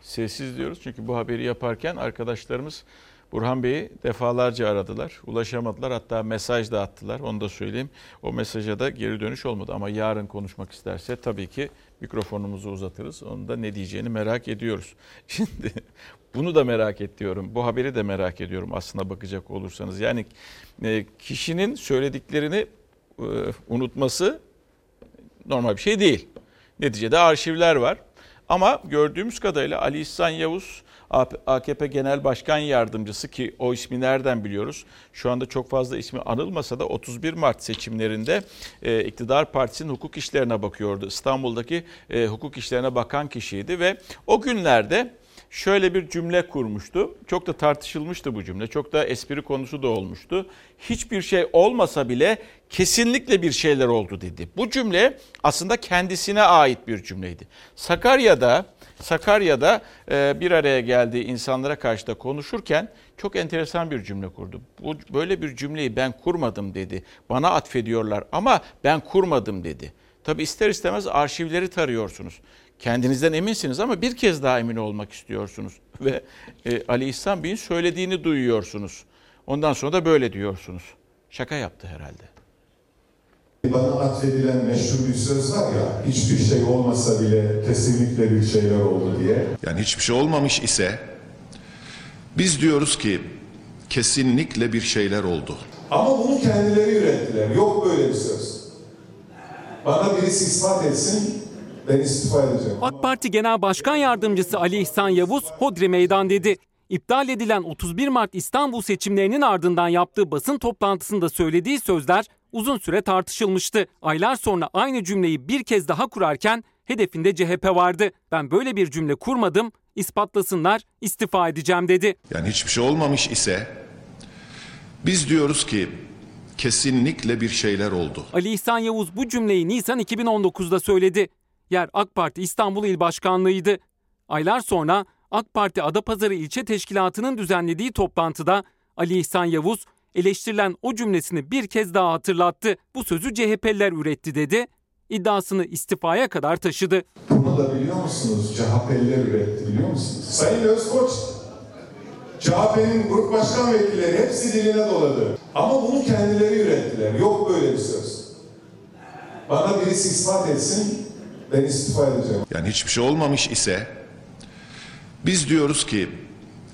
Speaker 1: Sessiz diyoruz çünkü bu haberi yaparken arkadaşlarımız Burhan Bey'i defalarca aradılar. Ulaşamadılar. Hatta mesaj da attılar. Onu da söyleyeyim. O mesaja da geri dönüş olmadı. Ama yarın konuşmak isterse tabii ki mikrofonumuzu uzatırız. Onu da ne diyeceğini merak ediyoruz. *laughs* Şimdi bunu da merak ediyorum. Bu haberi de merak ediyorum aslına bakacak olursanız. Yani e, kişinin söylediklerini e, unutması normal bir şey değil. Neticede arşivler var. Ama gördüğümüz kadarıyla Ali İhsan Yavuz AKP Genel Başkan Yardımcısı ki o ismi nereden biliyoruz? Şu anda çok fazla ismi anılmasa da 31 Mart seçimlerinde e, iktidar partisinin hukuk işlerine bakıyordu. İstanbul'daki e, hukuk işlerine bakan kişiydi ve o günlerde şöyle bir cümle kurmuştu. Çok da tartışılmıştı bu cümle. Çok da espri konusu da olmuştu. Hiçbir şey olmasa bile kesinlikle bir şeyler oldu dedi. Bu cümle aslında kendisine ait bir cümleydi. Sakarya'da Sakarya'da e, bir araya geldiği insanlara karşı da konuşurken çok enteresan bir cümle kurdu. Bu böyle bir cümleyi ben kurmadım dedi. Bana atfediyorlar ama ben kurmadım dedi. Tabi ister istemez arşivleri tarıyorsunuz. Kendinizden eminsiniz ama bir kez daha emin olmak istiyorsunuz. *laughs* Ve e, Ali İhsan Bey'in söylediğini duyuyorsunuz. Ondan sonra da böyle diyorsunuz. Şaka yaptı herhalde.
Speaker 20: Bana atfedilen meşhur bir söz var ya, hiçbir şey olmasa bile kesinlikle bir şeyler oldu diye.
Speaker 21: Yani hiçbir şey olmamış ise biz diyoruz ki kesinlikle bir şeyler oldu.
Speaker 20: Ama bunu kendileri ürettiler. Yok böyle bir söz. Bana birisi ispat etsin, ben istifa edeceğim.
Speaker 2: AK Parti Genel Başkan Yardımcısı Ali İhsan Yavuz Hodri Meydan dedi. İptal edilen 31 Mart İstanbul seçimlerinin ardından yaptığı basın toplantısında söylediği sözler uzun süre tartışılmıştı. Aylar sonra aynı cümleyi bir kez daha kurarken hedefinde CHP vardı. Ben böyle bir cümle kurmadım, ispatlasınlar, istifa edeceğim dedi.
Speaker 21: Yani hiçbir şey olmamış ise biz diyoruz ki kesinlikle bir şeyler oldu.
Speaker 2: Ali İhsan Yavuz bu cümleyi Nisan 2019'da söyledi. Yer AK Parti İstanbul İl Başkanlığı'ydı. Aylar sonra AK Parti Adapazarı İlçe Teşkilatı'nın düzenlediği toplantıda Ali İhsan Yavuz eleştirilen o cümlesini bir kez daha hatırlattı. Bu sözü CHP'liler üretti dedi. İddiasını istifaya kadar taşıdı.
Speaker 20: Bunu da biliyor musunuz? CHP'liler üretti biliyor musunuz? Sayın Özkoç, CHP'nin grup başkan vekilleri hepsi diline doladı. Ama bunu kendileri ürettiler. Yok böyle bir söz. Bana birisi ispat etsin, ben istifa edeceğim.
Speaker 21: Yani hiçbir şey olmamış ise biz diyoruz ki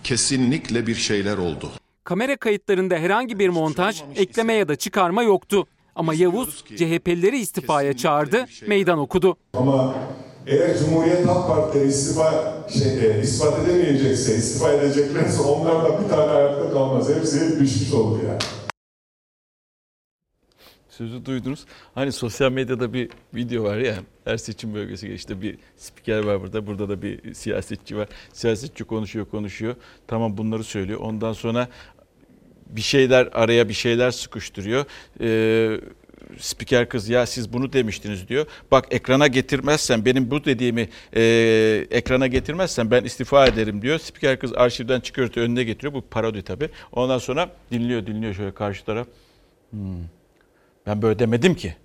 Speaker 21: kesinlikle bir şeyler oldu.
Speaker 2: Kamera kayıtlarında herhangi bir montaj, ekleme ya da çıkarma yoktu. Ama Yavuz CHP'lileri istifaya çağırdı, meydan okudu.
Speaker 20: Ama eğer Cumhuriyet Halk Partileri istifa şey, e, ispat edemeyecekse, istifa edeceklerse onlardan bir tane ayakta kalmaz. Hepsi düşmüş oldu yani.
Speaker 1: Sözü duydunuz. Hani sosyal medyada bir video var ya her seçim bölgesi işte bir spiker var burada. Burada da bir siyasetçi var. Siyasetçi konuşuyor konuşuyor. Tamam bunları söylüyor. Ondan sonra bir şeyler araya bir şeyler sıkıştırıyor. Ee, spiker kız ya siz bunu demiştiniz diyor. Bak ekrana getirmezsen benim bu dediğimi e, ekrana getirmezsen ben istifa ederim diyor. Spiker kız arşivden çıkartıyor önüne getiriyor. Bu parodi tabii. Ondan sonra dinliyor dinliyor şöyle karşı taraf. Hmm. Ben böyle demedim ki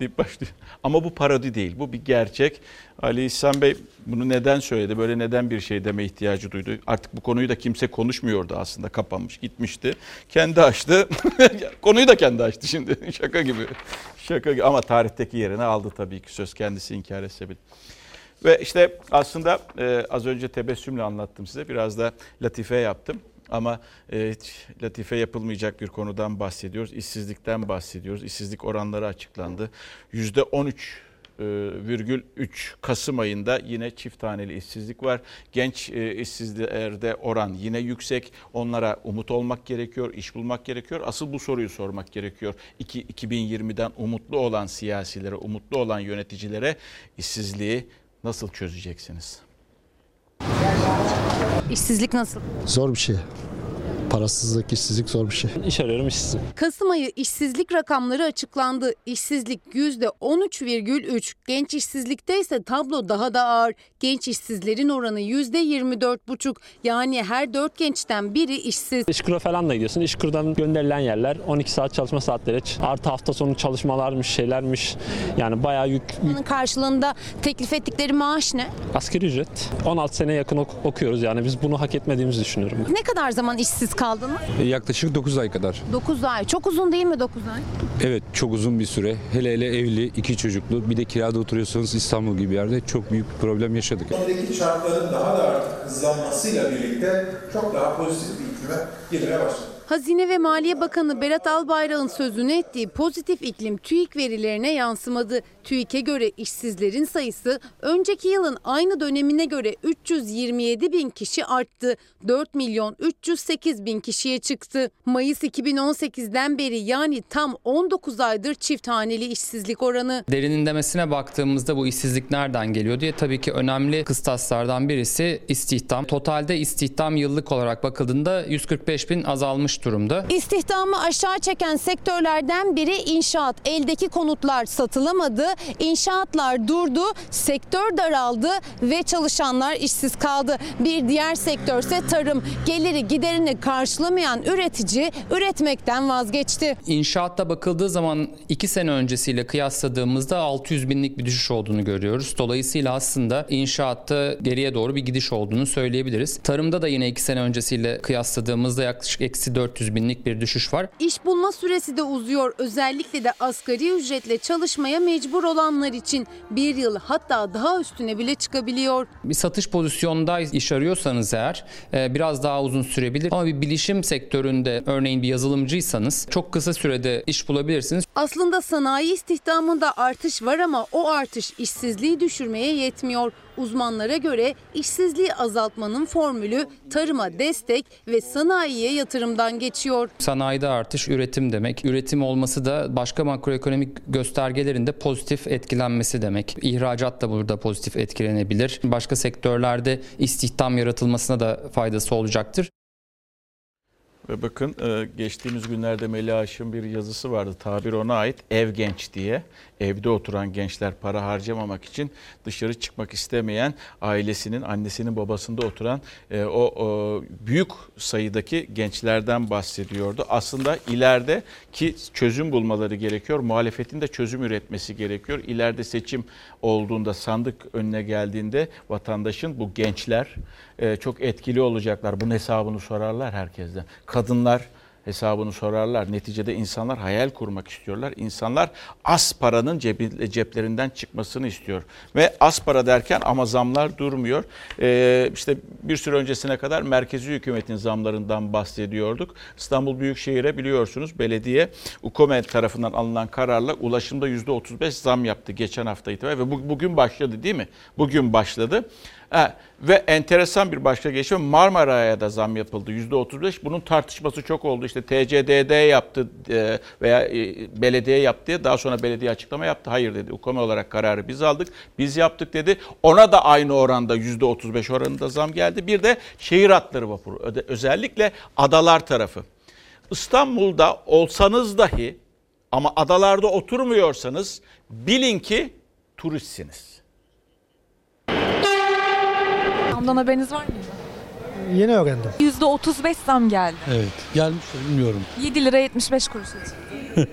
Speaker 1: deyip başlıyor. Ama bu parodi değil. Bu bir gerçek. Ali İhsan Bey bunu neden söyledi? Böyle neden bir şey deme ihtiyacı duydu? Artık bu konuyu da kimse konuşmuyordu aslında. Kapanmış, gitmişti. Kendi açtı. *laughs* konuyu da kendi açtı şimdi. *laughs* Şaka gibi. Şaka gibi. Ama tarihteki yerini aldı tabii ki söz kendisi inkar etse bile. Ve işte aslında e, az önce tebessümle anlattım size. Biraz da latife yaptım. Ama e, latife yapılmayacak bir konudan bahsediyoruz. İşsizlikten bahsediyoruz. İşsizlik oranları açıklandı. %13 virgül 3 Kasım ayında yine çift taneli işsizlik var. Genç e, işsizlerde oran yine yüksek. Onlara umut olmak gerekiyor, iş bulmak gerekiyor. Asıl bu soruyu sormak gerekiyor. 2, 2020'den umutlu olan siyasilere, umutlu olan yöneticilere işsizliği nasıl çözeceksiniz?
Speaker 22: İşsizlik nasıl?
Speaker 23: Zor bir şey. Parasızlık, işsizlik zor bir şey.
Speaker 24: İş arıyorum işsizim.
Speaker 22: Kasım ayı işsizlik rakamları açıklandı. İşsizlik %13,3. Genç işsizlikte ise tablo daha da ağır. Genç işsizlerin oranı %24,5. Yani her 4 gençten biri işsiz.
Speaker 24: İşkur'a falan da gidiyorsun. İşkur'dan gönderilen yerler 12 saat çalışma saatleri. Artı hafta sonu çalışmalarmış, şeylermiş. Yani bayağı yük.
Speaker 22: Bunun karşılığında teklif ettikleri maaş ne?
Speaker 24: Asgari ücret. 16 sene yakın ok- okuyoruz yani biz bunu hak etmediğimizi düşünüyorum.
Speaker 22: Ne kadar zaman işsiz kaldınız?
Speaker 25: Yaklaşık 9 ay kadar.
Speaker 22: 9 ay. Çok uzun değil mi 9 ay?
Speaker 25: Evet çok uzun bir süre. Hele hele evli, iki çocuklu, bir de kirada oturuyorsanız İstanbul gibi bir yerde çok büyük bir problem yaşadık.
Speaker 26: Ekonomideki çarkların daha da artık hızlanmasıyla birlikte çok daha pozitif bir iklime girmeye başladı.
Speaker 22: Hazine ve Maliye Bakanı Berat Albayrak'ın sözünü ettiği pozitif iklim TÜİK verilerine yansımadı. TÜİK'e göre işsizlerin sayısı önceki yılın aynı dönemine göre 327 bin kişi arttı. 4 milyon 308 bin kişiye çıktı. Mayıs 2018'den beri yani tam 19 aydır çift haneli işsizlik oranı.
Speaker 27: Derinlemesine baktığımızda bu işsizlik nereden geliyor diye tabii ki önemli kıstaslardan birisi istihdam. Totalde istihdam yıllık olarak bakıldığında 145 bin azalmış durumda.
Speaker 22: İstihdamı aşağı çeken sektörlerden biri inşaat. Eldeki konutlar satılamadı, inşaatlar durdu, sektör daraldı ve çalışanlar işsiz kaldı. Bir diğer sektörse tarım. Geliri giderini karşılamayan üretici üretmekten vazgeçti.
Speaker 27: İnşaatta bakıldığı zaman 2 sene öncesiyle kıyasladığımızda 600 binlik bir düşüş olduğunu görüyoruz. Dolayısıyla aslında inşaatta geriye doğru bir gidiş olduğunu söyleyebiliriz. Tarımda da yine 2 sene öncesiyle kıyasladığımızda yaklaşık eksi 400 binlik bir düşüş var.
Speaker 22: İş bulma süresi de uzuyor. Özellikle de asgari ücretle çalışmaya mecbur olanlar için bir yıl hatta daha üstüne bile çıkabiliyor.
Speaker 27: Bir satış pozisyonda iş arıyorsanız eğer e, biraz daha uzun sürebilir. Ama bir bilişim sektöründe örneğin bir yazılımcıysanız çok kısa sürede iş bulabilirsiniz.
Speaker 22: Aslında sanayi istihdamında artış var ama o artış işsizliği düşürmeye yetmiyor. Uzmanlara göre işsizliği azaltmanın formülü tarıma destek ve sanayiye yatırımdan geçiyor.
Speaker 27: Sanayide artış üretim demek. Üretim olması da başka makroekonomik göstergelerin de pozitif etkilenmesi demek. İhracat da burada pozitif etkilenebilir. Başka sektörlerde istihdam yaratılmasına da faydası olacaktır.
Speaker 1: Ve bakın e, geçtiğimiz günlerde Melih Aşık'ın bir yazısı vardı. Tabir ona ait ev genç diye. Evde oturan gençler para harcamamak için dışarı çıkmak istemeyen ailesinin, annesinin, babasında oturan e, o, o büyük sayıdaki gençlerden bahsediyordu. Aslında ileride ki çözüm bulmaları gerekiyor. Muhalefetin de çözüm üretmesi gerekiyor. İleride seçim olduğunda sandık önüne geldiğinde vatandaşın bu gençler e, çok etkili olacaklar. Bunun hesabını sorarlar herkesten. Kadınlar hesabını sorarlar. Neticede insanlar hayal kurmak istiyorlar. İnsanlar az paranın cebi, ceplerinden çıkmasını istiyor. Ve az para derken ama zamlar durmuyor. Ee, işte bir süre öncesine kadar merkezi hükümetin zamlarından bahsediyorduk. İstanbul Büyükşehir'e biliyorsunuz belediye UKOME tarafından alınan kararla ulaşımda %35 zam yaptı geçen hafta itibariyle ve bu, bugün başladı değil mi? Bugün başladı. Ha, ve enteresan bir başka gelişme Marmara'ya da zam yapıldı %35. Bunun tartışması çok oldu. İşte TCDD yaptı e, veya e, belediye yaptı daha sonra belediye açıklama yaptı. Hayır dedi. UKOME olarak kararı biz aldık. Biz yaptık dedi. Ona da aynı oranda %35 oranında zam geldi. Bir de şehir hatları vapuru. Özellikle adalar tarafı. İstanbul'da olsanız dahi ama adalarda oturmuyorsanız bilin ki turistsiniz.
Speaker 28: Zamdan haberiniz var mı?
Speaker 29: Yeni öğrendim.
Speaker 28: %35 zam geldi.
Speaker 30: Evet gelmiş bilmiyorum.
Speaker 28: 7 lira 75 kuruş. *laughs*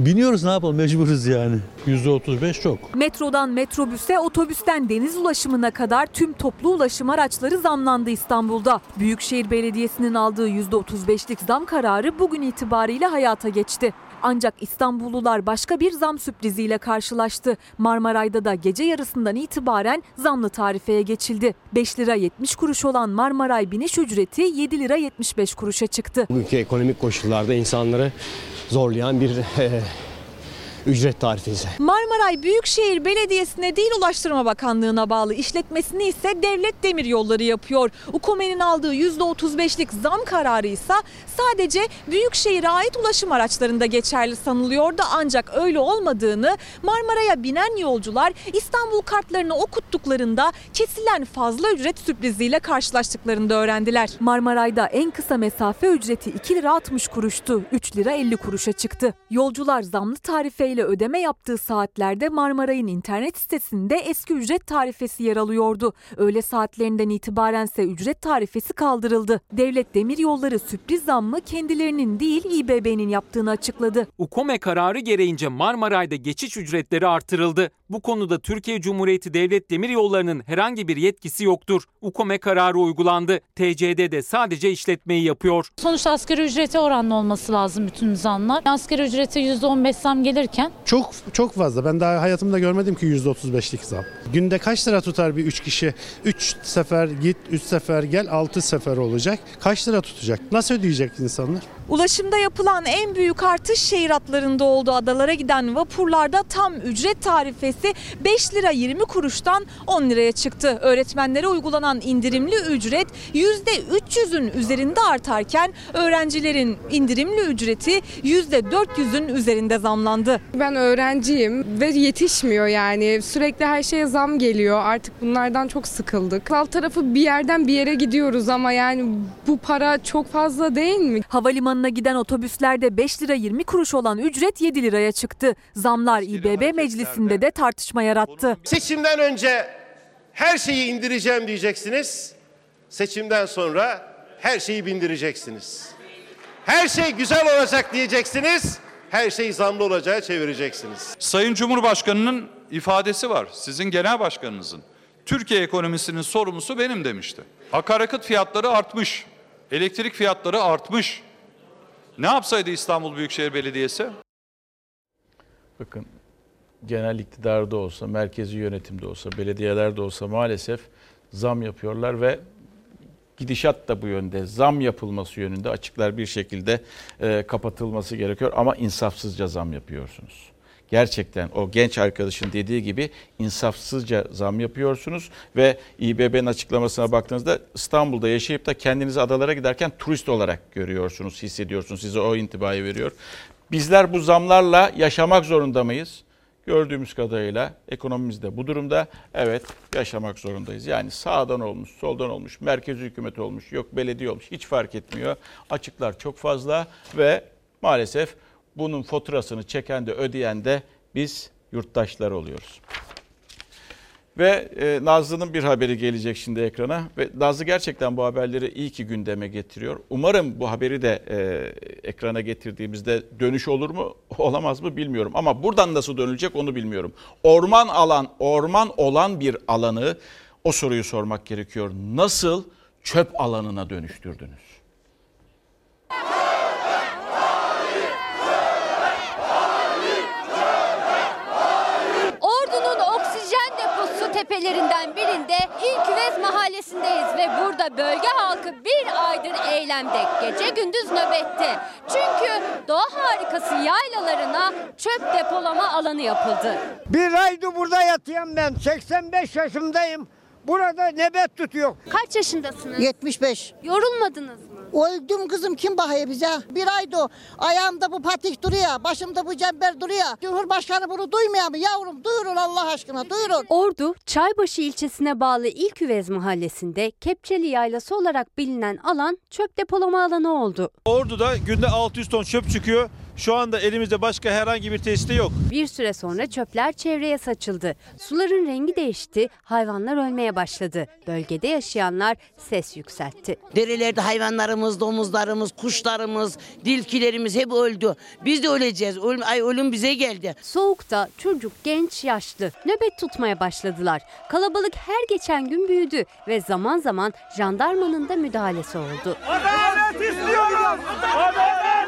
Speaker 30: Biniyoruz ne yapalım mecburuz yani. %35 çok.
Speaker 28: Metrodan metrobüse, otobüsten deniz ulaşımına kadar tüm toplu ulaşım araçları zamlandı İstanbul'da. Büyükşehir Belediyesi'nin aldığı %35'lik zam kararı bugün itibariyle hayata geçti. Ancak İstanbullular başka bir zam sürpriziyle karşılaştı. Marmaray'da da gece yarısından itibaren zamlı tarifeye geçildi. 5 lira 70 kuruş olan Marmaray biniş ücreti 7 lira 75 kuruşa çıktı.
Speaker 31: Bugünkü ekonomik koşullarda insanları zorlayan bir e, ücret tarifesi.
Speaker 28: Marmaray Büyükşehir Belediyesi'ne değil Ulaştırma Bakanlığı'na bağlı işletmesini ise Devlet Demir Yolları yapıyor. UKOME'nin aldığı %35'lik zam kararı ise sadece Büyükşehir'e ait ulaşım araçlarında geçerli sanılıyordu. Ancak öyle olmadığını Marmaray'a binen yolcular İstanbul kartlarını okuttuklarında kesilen fazla ücret sürpriziyle karşılaştıklarını öğrendiler. Marmaray'da en kısa mesafe ücreti 2 lira 60 kuruştu. 3 lira 50 kuruşa çıktı. Yolcular zamlı tarifeyle ile ödeme yaptığı saatlerde Marmaray'ın internet sitesinde eski ücret tarifesi yer alıyordu. Öğle saatlerinden itibaren ise ücret tarifesi kaldırıldı. Devlet Demiryolları sürpriz zammı kendilerinin değil İBB'nin yaptığını açıkladı.
Speaker 2: UKOME kararı gereğince Marmaray'da geçiş ücretleri artırıldı. Bu konuda Türkiye Cumhuriyeti Devlet Demiryolları'nın herhangi bir yetkisi yoktur. UKOME kararı uygulandı. TCD de sadece işletmeyi yapıyor.
Speaker 32: Sonuçta asgari ücrete oranlı olması lazım bütün zamlar. Asgari ücrete %15 zam gelirken
Speaker 23: Çok çok fazla. Ben daha hayatımda görmedim ki %35'lik zam. Günde kaç lira tutar bir 3 kişi? 3 sefer git, 3 sefer gel, 6 sefer olacak. Kaç lira tutacak? Nasıl ödeyecek insanlar?
Speaker 28: Ulaşımda yapılan en büyük artış şehir hatlarında oldu. Adalara giden vapurlarda tam ücret tarifesi 5 lira 20 kuruştan 10 liraya çıktı. Öğretmenlere uygulanan indirimli ücret %300'ün üzerinde artarken öğrencilerin indirimli ücreti %400'ün üzerinde zamlandı.
Speaker 33: Ben öğrenciyim ve yetişmiyor yani. Sürekli her şeye zam geliyor. Artık bunlardan çok sıkıldık. Alt tarafı bir yerden bir yere gidiyoruz ama yani bu para çok fazla değil mi?
Speaker 28: Havalimanına giden otobüslerde 5 lira 20 kuruş olan ücret 7 liraya çıktı. Zamlar İBB meclisinde de tartışma yarattı.
Speaker 34: Seçimden önce her şeyi indireceğim diyeceksiniz. Seçimden sonra her şeyi bindireceksiniz. Her şey güzel olacak diyeceksiniz. Her şey zamlı olacağı çevireceksiniz.
Speaker 35: Sayın Cumhurbaşkanı'nın ifadesi var. Sizin genel başkanınızın. Türkiye ekonomisinin sorumlusu benim demişti. Akaryakıt fiyatları artmış. Elektrik fiyatları artmış. Ne yapsaydı İstanbul Büyükşehir Belediyesi?
Speaker 1: Bakın genel iktidarda olsa, merkezi yönetimde olsa, belediyelerde olsa maalesef zam yapıyorlar ve gidişat da bu yönde. Zam yapılması yönünde açıklar bir şekilde e, kapatılması gerekiyor ama insafsızca zam yapıyorsunuz. Gerçekten o genç arkadaşın dediği gibi insafsızca zam yapıyorsunuz ve İBB'nin açıklamasına baktığınızda İstanbul'da yaşayıp da kendinizi adalara giderken turist olarak görüyorsunuz, hissediyorsunuz. Size o intibayı veriyor. Bizler bu zamlarla yaşamak zorunda mıyız? Gördüğümüz kadarıyla ekonomimiz de bu durumda. Evet yaşamak zorundayız. Yani sağdan olmuş, soldan olmuş, merkez hükümet olmuş, yok belediye olmuş hiç fark etmiyor. Açıklar çok fazla ve maalesef bunun faturasını çeken de ödeyen de biz yurttaşlar oluyoruz. Ve e, Nazlı'nın bir haberi gelecek şimdi ekrana. Ve Nazlı gerçekten bu haberleri iyi ki gündeme getiriyor. Umarım bu haberi de e, ekrana getirdiğimizde dönüş olur mu *laughs* olamaz mı bilmiyorum. Ama buradan nasıl dönülecek onu bilmiyorum. Orman alan, orman olan bir alanı o soruyu sormak gerekiyor. Nasıl çöp alanına dönüştürdünüz?
Speaker 36: Deposu tepelerinden birinde İlküvez mahallesindeyiz ve burada bölge halkı bir aydır eylemde gece gündüz nöbette. Çünkü doğa harikası yaylalarına çöp depolama alanı yapıldı.
Speaker 37: Bir aydır burada yatıyorum ben. 85 yaşındayım. Burada nöbet tutuyor.
Speaker 36: Kaç yaşındasınız?
Speaker 38: 75.
Speaker 36: Yorulmadınız mı?
Speaker 38: Öldüm kızım kim bakıyor bize? Bir aydı o. Ayağımda bu patik duruyor. Başımda bu cember duruyor. Cumhurbaşkanı bunu duymuyor mu yavrum? Duyurun Allah aşkına duyurun.
Speaker 39: Ordu, Çaybaşı ilçesine bağlı İlküvez mahallesinde Kepçeli Yaylası olarak bilinen alan çöp depolama alanı oldu.
Speaker 20: Ordu'da günde 600 ton çöp çıkıyor. Şu anda elimizde başka herhangi bir tesiste yok.
Speaker 39: Bir süre sonra çöpler çevreye saçıldı. Suların rengi değişti, hayvanlar ölmeye başladı. Bölgede yaşayanlar ses yükseltti.
Speaker 38: Derelerde hayvanlarımız, domuzlarımız, kuşlarımız, dilkilerimiz hep öldü. Biz de öleceğiz. Ölüm, ay ölüm bize geldi.
Speaker 39: Soğukta çocuk, genç, yaşlı nöbet tutmaya başladılar. Kalabalık her geçen gün büyüdü ve zaman zaman jandarmanın da müdahalesi oldu.
Speaker 37: Adalet istiyorum. Adalet.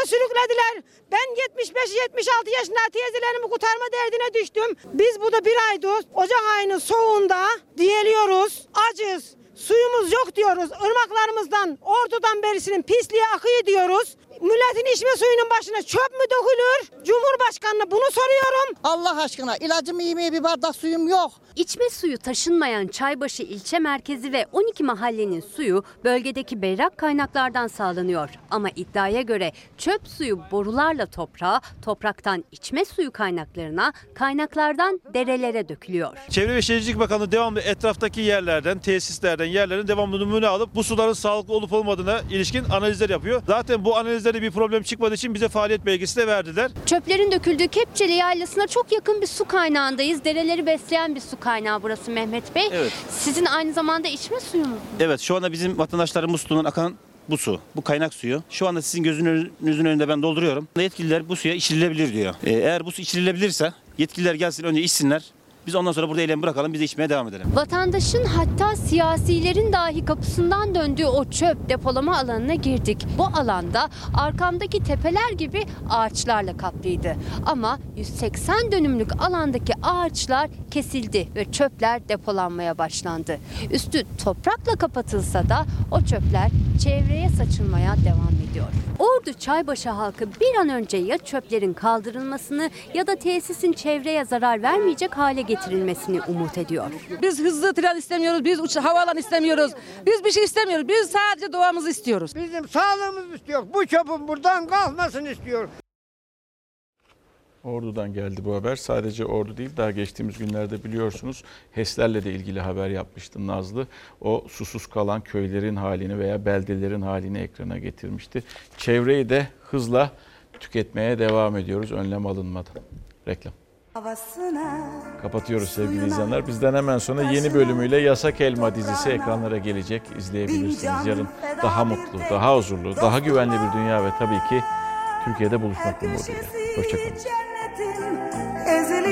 Speaker 37: Burada sürüklediler. Ben 75-76 yaşında teyzelerimi kurtarma derdine düştüm. Biz burada bir aydır Ocak ayının soğuğunda diyeliyoruz. Acız. Suyumuz yok diyoruz. Irmaklarımızdan, ordudan berisinin pisliği akıyor diyoruz. Milletin içme suyunun başına çöp mü dökülür? Cumhurbaşkanına bunu soruyorum.
Speaker 38: Allah aşkına ilacımı yemeye bir bardak suyum yok.
Speaker 39: İçme suyu taşınmayan Çaybaşı ilçe merkezi ve 12 mahallenin suyu bölgedeki berrak kaynaklardan sağlanıyor. Ama iddiaya göre çöp suyu borularla toprağa, topraktan içme suyu kaynaklarına, kaynaklardan derelere dökülüyor.
Speaker 20: Çevre ve Şehircilik Bakanlığı devamlı etraftaki yerlerden, tesislerden, yerlerin devamlı numune alıp bu suların sağlıklı olup olmadığına ilişkin analizler yapıyor. Zaten bu analizler
Speaker 40: Bizde de bir problem çıkmadığı için bize faaliyet belgesi de verdiler.
Speaker 39: Çöplerin döküldüğü Kepçeli Yaylası'na çok yakın bir su kaynağındayız. Dereleri besleyen bir su kaynağı burası Mehmet Bey.
Speaker 38: Evet.
Speaker 39: Sizin aynı zamanda içme suyu mu?
Speaker 38: Evet şu anda bizim vatandaşların musluğundan akan bu su, bu kaynak suyu. Şu anda sizin gözünüzün önünde ben dolduruyorum. Yetkililer bu suya içilebilir diyor. Ee, eğer bu su içilebilirse yetkililer gelsin önce içsinler. Biz ondan sonra burada eylemi bırakalım, biz de içmeye devam edelim.
Speaker 39: Vatandaşın hatta siyasilerin dahi kapısından döndüğü o çöp depolama alanına girdik. Bu alanda arkamdaki tepeler gibi ağaçlarla kaplıydı. Ama 180 dönümlük alandaki ağaçlar kesildi ve çöpler depolanmaya başlandı. Üstü toprakla kapatılsa da o çöpler çevreye saçılmaya devam ediyor. Ordu Çaybaşı halkı bir an önce ya çöplerin kaldırılmasını ya da tesisin çevreye zarar vermeyecek hale getirilmesini umut ediyor.
Speaker 41: Biz hızlı tren istemiyoruz, biz uç havalan istemiyoruz. Biz bir şey istemiyoruz. Biz sadece doğamızı istiyoruz.
Speaker 42: Bizim sağlığımızı istiyor. Bu çöpün buradan kalkmasını istiyor.
Speaker 1: Ordu'dan geldi bu haber. Sadece Ordu değil daha geçtiğimiz günlerde biliyorsunuz HES'lerle de ilgili haber yapmıştı Nazlı. O susuz kalan köylerin halini veya beldelerin halini ekrana getirmişti. Çevreyi de hızla tüketmeye devam ediyoruz önlem alınmadan. Reklam. Kapatıyoruz sevgili izleyenler. Bizden hemen sonra yeni bölümüyle Yasak Elma dizisi ekranlara gelecek. İzleyebilirsiniz. Yarın daha mutlu, daha huzurlu, daha güvenli bir dünya ve tabii ki Türkiye'de buluşmak umuduyla. Hoşçakalın.
Speaker 43: ezeli